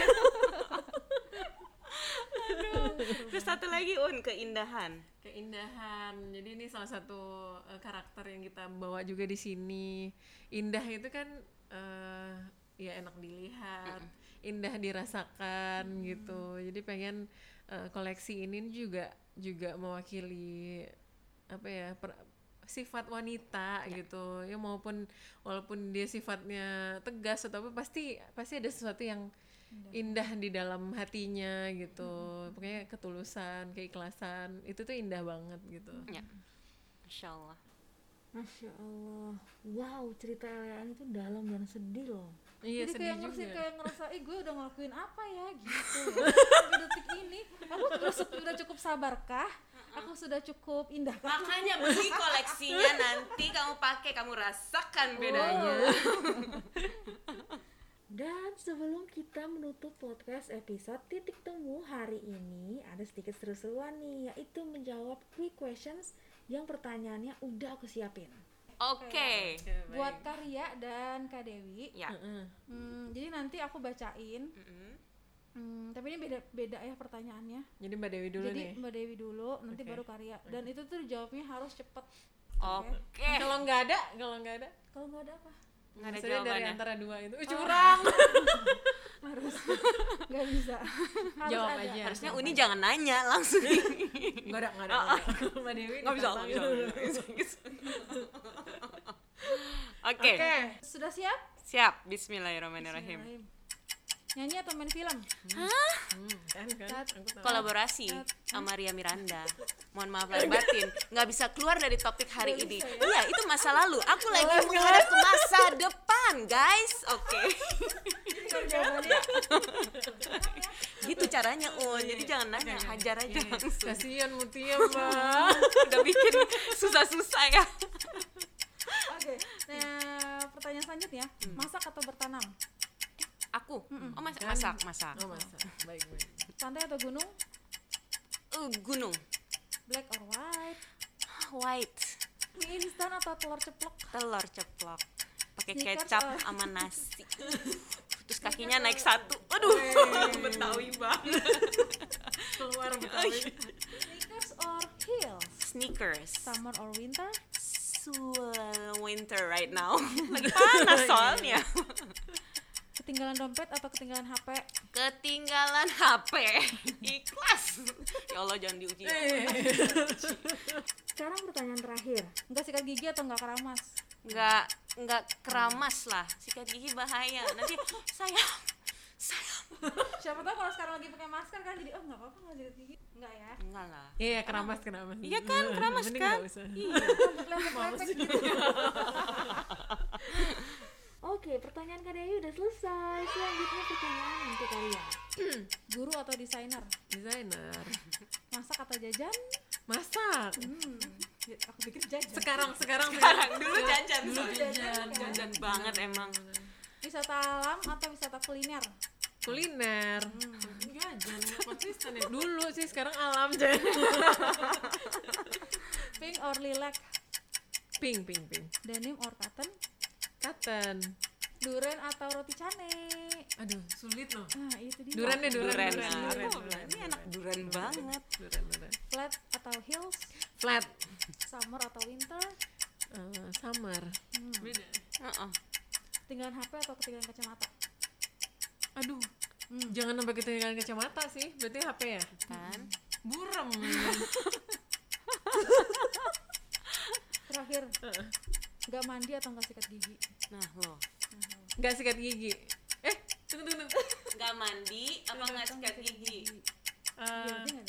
Speaker 4: terus satu lagi un keindahan.
Speaker 3: Keindahan. Jadi ini salah satu eh, karakter yang kita bawa juga di sini. Indah itu kan eh, ya enak dilihat indah dirasakan gitu. Jadi pengen eh, koleksi ini juga juga mewakili apa ya per- sifat wanita gitu. Ya maupun walaupun dia sifatnya tegas atau apa pasti pasti ada sesuatu yang indah. Di dalam hatinya gitu. Pokoknya ketulusan keikhlasan itu tuh indah banget gitu.
Speaker 4: Ya. Masya Allah
Speaker 2: Masya Allah Wow cerita itu dalam dan sedih loh.
Speaker 3: Iya
Speaker 5: Jadi
Speaker 3: sedih
Speaker 5: kayak ngerasa
Speaker 3: juga.
Speaker 5: kayak ngerasa, eh gue udah ngelakuin apa ya? Gitu. ya. Sampai detik ini, aku udah, sudah cukup sabarkah? Aku sudah cukup indahkah?
Speaker 4: makanya beli koleksinya nanti kamu pakai kamu rasakan bedanya
Speaker 2: Dan sebelum kita menutup podcast episode titik temu hari ini ada sedikit seru-seruan nih yaitu menjawab quick questions yang pertanyaannya udah aku siapin.
Speaker 4: Oke.
Speaker 5: buat Karya dan Kak Dewi
Speaker 4: Ya.
Speaker 5: Hmm, jadi nanti aku bacain
Speaker 4: Mm-mm.
Speaker 5: Hmm, tapi ini beda beda ya pertanyaannya
Speaker 3: Jadi Mbak Dewi dulu
Speaker 5: jadi
Speaker 3: nih.
Speaker 5: Mbak Dewi dulu nanti
Speaker 3: Oke.
Speaker 5: baru Karya dan itu tuh jawabnya harus cepet
Speaker 4: Oke.
Speaker 3: Kalau nggak ada, kalau nggak ada,
Speaker 5: kalau nggak ada apa
Speaker 4: Nggak ada
Speaker 3: maksudnya dari
Speaker 4: jawabannya.
Speaker 3: antara dua itu uh, curang.
Speaker 5: harus nggak bisa harus
Speaker 3: Jawab
Speaker 5: ada
Speaker 3: aja.
Speaker 4: Harusnya Uni jangan nanya langsung.
Speaker 3: Nggak ada, nggak ada. Mbak Dewi
Speaker 4: Nggak bisa, nggak. Oke.
Speaker 3: Oke.
Speaker 5: sudah siap
Speaker 4: Siap. Bismillahirrahmanirrahim.
Speaker 5: Bismillahirrahmanirrahim. Nyanyi atau main film
Speaker 3: Hmm, kan kan. Tahu.
Speaker 4: Kolaborasi sama Ria Miranda. Mohon maaf lahir batin, nggak bisa keluar dari topik hari ini. Iya, itu masa lalu. Aku lagi menghadap ke masa depan, guys. Oke. gitu caranya, Un. Jadi jangan nanya, hajar aja langsung.
Speaker 3: Kasihan Mutia Mbak.
Speaker 4: Udah bikin susah-susah ya.
Speaker 5: oke nah pertanyaan selanjutnya masak atau bertanam
Speaker 4: Aku. Oh, masak, masak, masak.
Speaker 3: Oh masa, baik baik.
Speaker 5: pantai atau gunung
Speaker 4: Uh, gunung.
Speaker 5: black or white
Speaker 4: White.
Speaker 5: mie instan atau telur ceplok
Speaker 4: Telur ceplok. Pakai kecap
Speaker 5: or-
Speaker 4: sama nasi. Terus kakinya naik satu. Aduh, Betawi banget.
Speaker 3: Keluar Betawi.
Speaker 5: sneakers or heels
Speaker 4: Sneakers.
Speaker 5: summer or winter
Speaker 4: winter right now. Lagi panas soalnya.
Speaker 5: Ketinggalan dompet atau ketinggalan HP
Speaker 4: Ketinggalan HP. Ikhlas. Ya Allah jangan diuji.
Speaker 2: Sekarang pertanyaan terakhir.
Speaker 5: nggak sikat gigi atau nggak keramas
Speaker 4: Nggak nggak keramas lah. Sikat gigi bahaya. Nanti sayang. Sayang.
Speaker 5: siapa tahu kalau sekarang lagi pakai masker kan jadi oh nggak apa-apa nggak sikat gigi nggak ya
Speaker 4: Enggak lah.
Speaker 3: Iya keramas keramas.
Speaker 4: Iya kan, keramas kan?
Speaker 3: usah.
Speaker 5: lepek-lepek gitu
Speaker 2: Oke, pertanyaan Kak Dewi udah selesai. Selanjutnya pertanyaan untuk kalian.
Speaker 5: guru atau desainer
Speaker 3: Desainer.
Speaker 5: masak atau jajan
Speaker 3: Masak.
Speaker 5: hmm ya, aku pikir jajan
Speaker 3: Sekarang sekarang
Speaker 4: Sekarang dulu jajan.
Speaker 3: Dulu jajan.
Speaker 4: Jajan banget emang.
Speaker 5: wisata alam atau wisata kuliner
Speaker 3: kuliner. Jajan nggak konsisten ya. Dulu sih sekarang alam jadi.
Speaker 5: pink or lilac
Speaker 3: Pink pink pink.
Speaker 5: denim or cotton
Speaker 3: Cotton.
Speaker 5: duren atau roti cane
Speaker 3: Aduh sulit loh.
Speaker 5: nah itu dia
Speaker 3: Duren deh duren.
Speaker 4: Duren.
Speaker 3: Duren. Duren,
Speaker 4: aku
Speaker 3: duren,
Speaker 4: Ini anak duren banget.
Speaker 3: Duren duren.
Speaker 5: flat atau heels
Speaker 3: Flat.
Speaker 5: summer atau winter
Speaker 3: Eh, summer. Beda.
Speaker 4: Heeh.
Speaker 5: ketinggalan HP atau ketinggalan kacamata
Speaker 3: Aduh.
Speaker 5: Hmm.
Speaker 3: Jangan sampai ketinggalan kacamata sih. Berarti HP ya?
Speaker 4: Kan?
Speaker 3: Burem.
Speaker 5: terakhir nggak mandi atau nggak sikat gigi
Speaker 4: Nah, lo.
Speaker 3: Gak sikat gigi. Eh, tunggu tunggu. tunggu.
Speaker 4: Nggak mandi apa nggak sikat gigi?
Speaker 5: Nggak, Dek?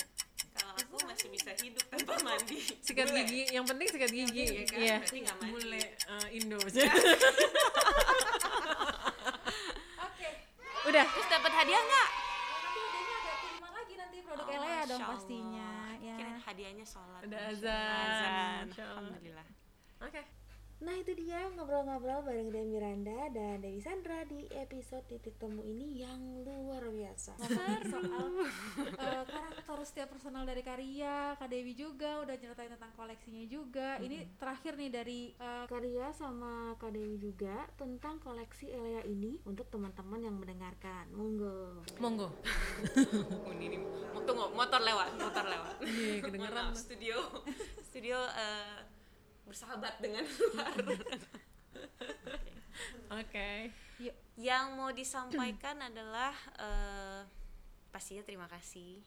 Speaker 4: Kalau aku masih bisa hidup tanpa mandi.
Speaker 3: sikat
Speaker 4: Boleh.
Speaker 3: gigi. Yang penting sikat gigi.
Speaker 4: Iya kan?
Speaker 3: Iya.
Speaker 4: Berarti nggak mandi.
Speaker 3: Bule eh, Indo.
Speaker 5: oke
Speaker 3: Udah.
Speaker 4: Terus dapat hadiah nggak?
Speaker 5: nanti hadiahnya ada kiriman lagi nanti produk
Speaker 4: Oh,
Speaker 5: Elea dong pastinya ya
Speaker 4: Kirain hadiahnya sholat.
Speaker 3: Ada
Speaker 4: Masya
Speaker 3: azan.
Speaker 4: Azan. Alhamdulillah.
Speaker 3: Oke.
Speaker 2: Nah itu dia ngobrol-ngobrol bareng Dewi Miranda dan Dewi Sandra di episode titik temu ini yang luar biasa.
Speaker 5: Ngomongin soal eh, karakter setiap personal dari Karya, Kak Dewi juga udah nyeritain tentang koleksinya juga. Ini terakhir nih dari eh,
Speaker 2: Karya sama Kak Dewi juga tentang koleksi Elea ini untuk teman-teman yang mendengarkan. Monggo.
Speaker 3: Monggo.
Speaker 4: Oh, ini, Tunggu, motor lewat, motor lewat.
Speaker 3: Iya, kedengeran.
Speaker 4: Mohon maaf, studio, studio eh, bersahabat dengan luar.
Speaker 3: Oke.
Speaker 5: yuk
Speaker 4: Yang mau disampaikan adalah eh, pastinya terima kasih.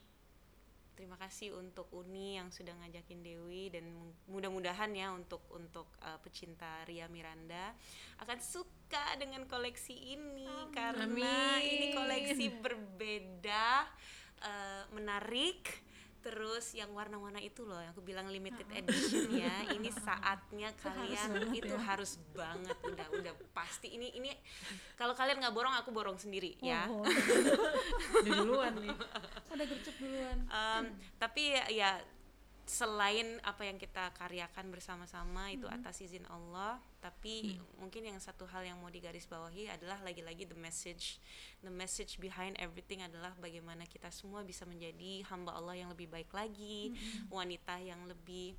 Speaker 4: Terima kasih untuk Uni yang sudah ngajakin Dewi dan mu- mudah-mudahan ya untuk untuk eh, pecinta Ria Miranda akan suka dengan koleksi ini karena
Speaker 3: Amin.
Speaker 4: ini koleksi berbeda, eh, menarik. Terus yang warna-warna itu loh yang aku bilang limited edition ya. Ini saatnya kalian itu harus banget udah udah pasti ini ini kalau kalian nggak borong aku borong sendiri ya.
Speaker 5: Oh,
Speaker 3: duluan nih.
Speaker 5: udah gercep duluan.
Speaker 4: Em, tapi ya, ya selain apa yang kita karyakan bersama-sama itu atas izin Allah tapi mungkin yang satu hal yang mau digarisbawahi adalah lagi-lagi the message the message behind everything adalah bagaimana kita semua bisa menjadi hamba Allah yang lebih baik lagi wanita yang lebih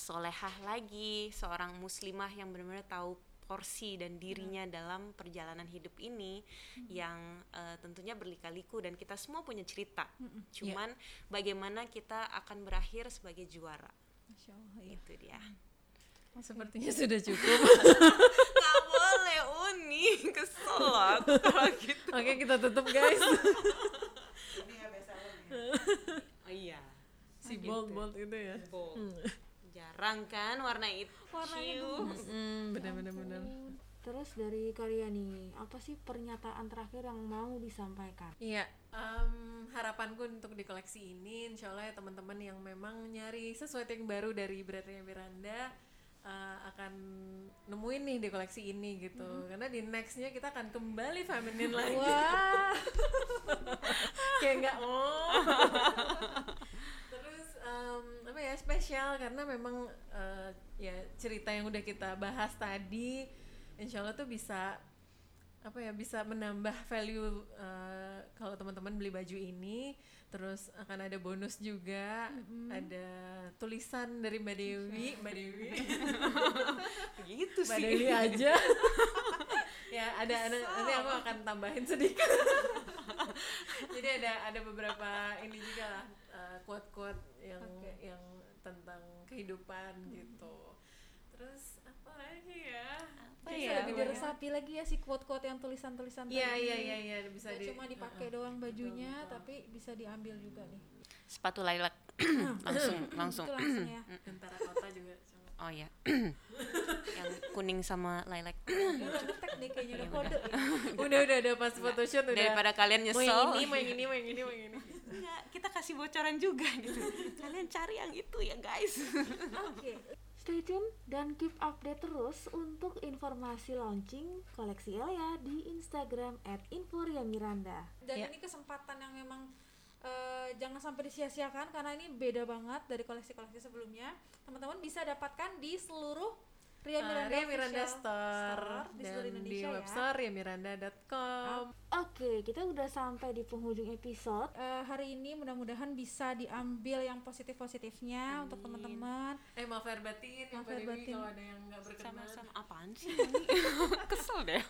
Speaker 4: solehah lagi seorang muslimah yang benar-benar tahu porsi dan dirinya dalam perjalanan hidup ini yang eh, tentunya berlika-liku dan kita semua punya cerita. Cuman bagaimana kita akan berakhir sebagai juara.
Speaker 5: Masya Allah, ya.
Speaker 4: itu dia.
Speaker 3: Sepertinya sudah cukup.
Speaker 4: boleh uni kesel loh aku kalau gitu.
Speaker 3: Oke, kita tutup guys.
Speaker 4: oh iya.
Speaker 3: Si bold bold itu ya.
Speaker 4: Jarang kan warna itu
Speaker 3: Hmm, benar benar benar.
Speaker 2: Terus dari kalian nih, apa sih pernyataan terakhir yang mau disampaikan?
Speaker 3: Iya, em, harapanku untuk di koleksi ini, insya Allah ya teman-teman yang memang nyari sesuatu yang baru dari Beratnya Miranda eh, akan nemuin nih di koleksi ini gitu. Karena di nextnya kita akan kembali feminin lagi.
Speaker 2: Wah,
Speaker 3: Kayak nggak oh. Ya spesial karena memang eh, ya cerita yang udah kita bahas tadi, insya Allah tuh bisa apa ya bisa menambah value eh, kalau teman-teman beli baju ini. Terus akan ada bonus juga ada tulisan dari Mbak Dewi. Mbak Dewi.
Speaker 4: Gitu
Speaker 3: Mbak
Speaker 4: sih.
Speaker 3: Dewi aja. Ya ada, ada nanti aku akan tambahin sedikit. Jadi ada ada beberapa ini juga lah eh, quote-quote yang yang tentang kehidupan gitu terus apa lagi ya
Speaker 4: apa
Speaker 2: bisa
Speaker 4: ya
Speaker 2: lebih diresapi lagi ya si quote-quote yang tulisan-tulisan
Speaker 3: iya
Speaker 2: tadi.
Speaker 3: iya iya iya bisa di
Speaker 2: cuma dipakai doang bajunya, tapi bisa diambil juga nih.
Speaker 4: sepatu lilac langsung langsung
Speaker 2: Itu langsung ya.
Speaker 3: tentara kota juga.
Speaker 4: Oh ya yang kuning sama lilac.
Speaker 2: Nih kayaknya udah kode. ya.
Speaker 3: udah udah udah pas photoshoot udah.
Speaker 4: Daripada kalian
Speaker 3: mau
Speaker 4: nyesel.
Speaker 3: yang ini mau yang ini mau yang ini mau yang ini.
Speaker 4: Enggak, kita kasih bocoran juga gitu. Kalian cari yang itu ya guys.
Speaker 2: Oke. Stay tune dan keep update terus untuk informasi launching koleksi Elia di Instagram @inforiamiranda.
Speaker 5: Dan
Speaker 3: Ya.
Speaker 5: ini kesempatan yang memang eh, jangan sampai disia-siakan karena ini beda banget dari koleksi-koleksi sebelumnya. Teman-teman bisa dapatkan di seluruh Ria
Speaker 3: Uh,
Speaker 5: Miranda,
Speaker 3: Ria Miranda
Speaker 5: official
Speaker 3: Store,
Speaker 5: di
Speaker 3: dan
Speaker 5: seluruh
Speaker 3: di
Speaker 5: Indonesia ya.
Speaker 3: website riamiranda.com
Speaker 2: Oke, kita udah sampai di penghujung episode.
Speaker 5: Eh, hari ini mudah-mudahan bisa diambil yang positif-positifnya untuk teman-teman.
Speaker 3: eh maaf lahir batin
Speaker 5: Maaf
Speaker 3: Dewi
Speaker 5: batin.
Speaker 3: kalau ada yang nggak berkenan
Speaker 4: sama-sama apaan sih kesel deh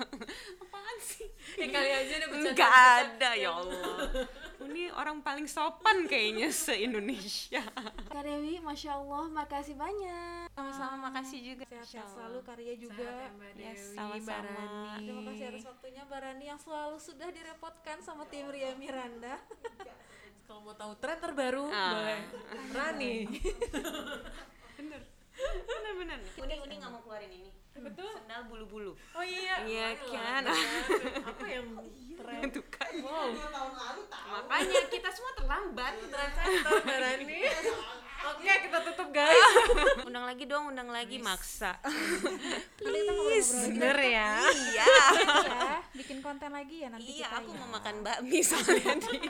Speaker 4: apaan sih
Speaker 3: ya kali aja ada bercanda
Speaker 4: Enggak ada ya Allah ini orang paling sopan kayaknya se-Indonesia
Speaker 2: Kak Dewi, Masya Allah, makasih banyak.
Speaker 4: sama-sama makasih juga
Speaker 5: Sehat-sehat selalu karya juga.
Speaker 3: Sehat ya, Mbak
Speaker 4: Yes,
Speaker 3: Dewi,
Speaker 4: sama-sama.
Speaker 3: Mbak Rani.
Speaker 5: Terima kasih atas waktunya Mbak Rani yang selalu sudah direpotkan sama tim Ria Miranda.
Speaker 3: kalau mau tahu tren terbaru
Speaker 4: Ah.
Speaker 3: boleh Rani
Speaker 4: bener-bener. Uni uni nggak mau keluarin ini. Betul. Sendal bulu-bulu.
Speaker 3: Oh iya.
Speaker 4: Iya kan?
Speaker 3: apa yang tren?
Speaker 4: Itu kan.
Speaker 3: Wow.
Speaker 4: Makanya kita semua terlambat.
Speaker 3: Trendsetter Mbak Rani. Oke kita tutup guys.
Speaker 4: Undang lagi dong undang lagi. Maksa.
Speaker 5: Please.
Speaker 4: bener ya. Iya.
Speaker 5: Ya, bikin konten lagi ya nanti
Speaker 4: iya
Speaker 5: kita
Speaker 4: aku
Speaker 5: ya.
Speaker 4: mau makan bakmi soalnya di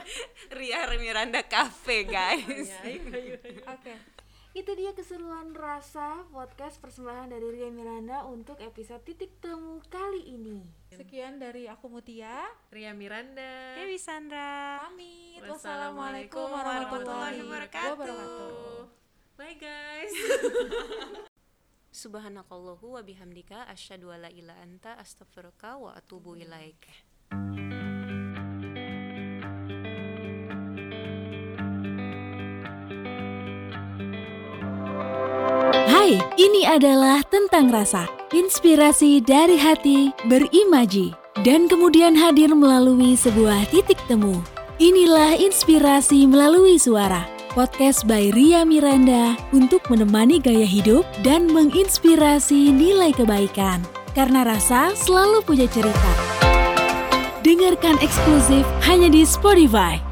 Speaker 4: Ria Miranda Cafe guys.
Speaker 3: Ayo
Speaker 5: Oke.
Speaker 2: Itu dia keseruan rasa podcast persembahan dari Ria Miranda untuk episode titik temu kali ini.
Speaker 5: Sekian dari aku Mutia.
Speaker 3: Ria Miranda
Speaker 4: Dewi Sandra
Speaker 5: Pamit.
Speaker 3: Wassalamualaikum
Speaker 4: warahmatullahi
Speaker 5: wabarakatuh.
Speaker 3: bye guys
Speaker 4: Subhanakallahu wa bihamdika asyhadu alla ilaha anta astaghfiruka wa atubu ilaik.
Speaker 1: Hai, ini adalah Tentang Rasa, inspirasi dari hati berimaji, dan kemudian hadir melalui sebuah titik temu. Inilah inspirasi melalui suara, podcast by Ria Miranda untuk menemani gaya hidup dan menginspirasi nilai kebaikan. Karena rasa selalu punya cerita. Dengarkan eksklusif hanya di Spotify.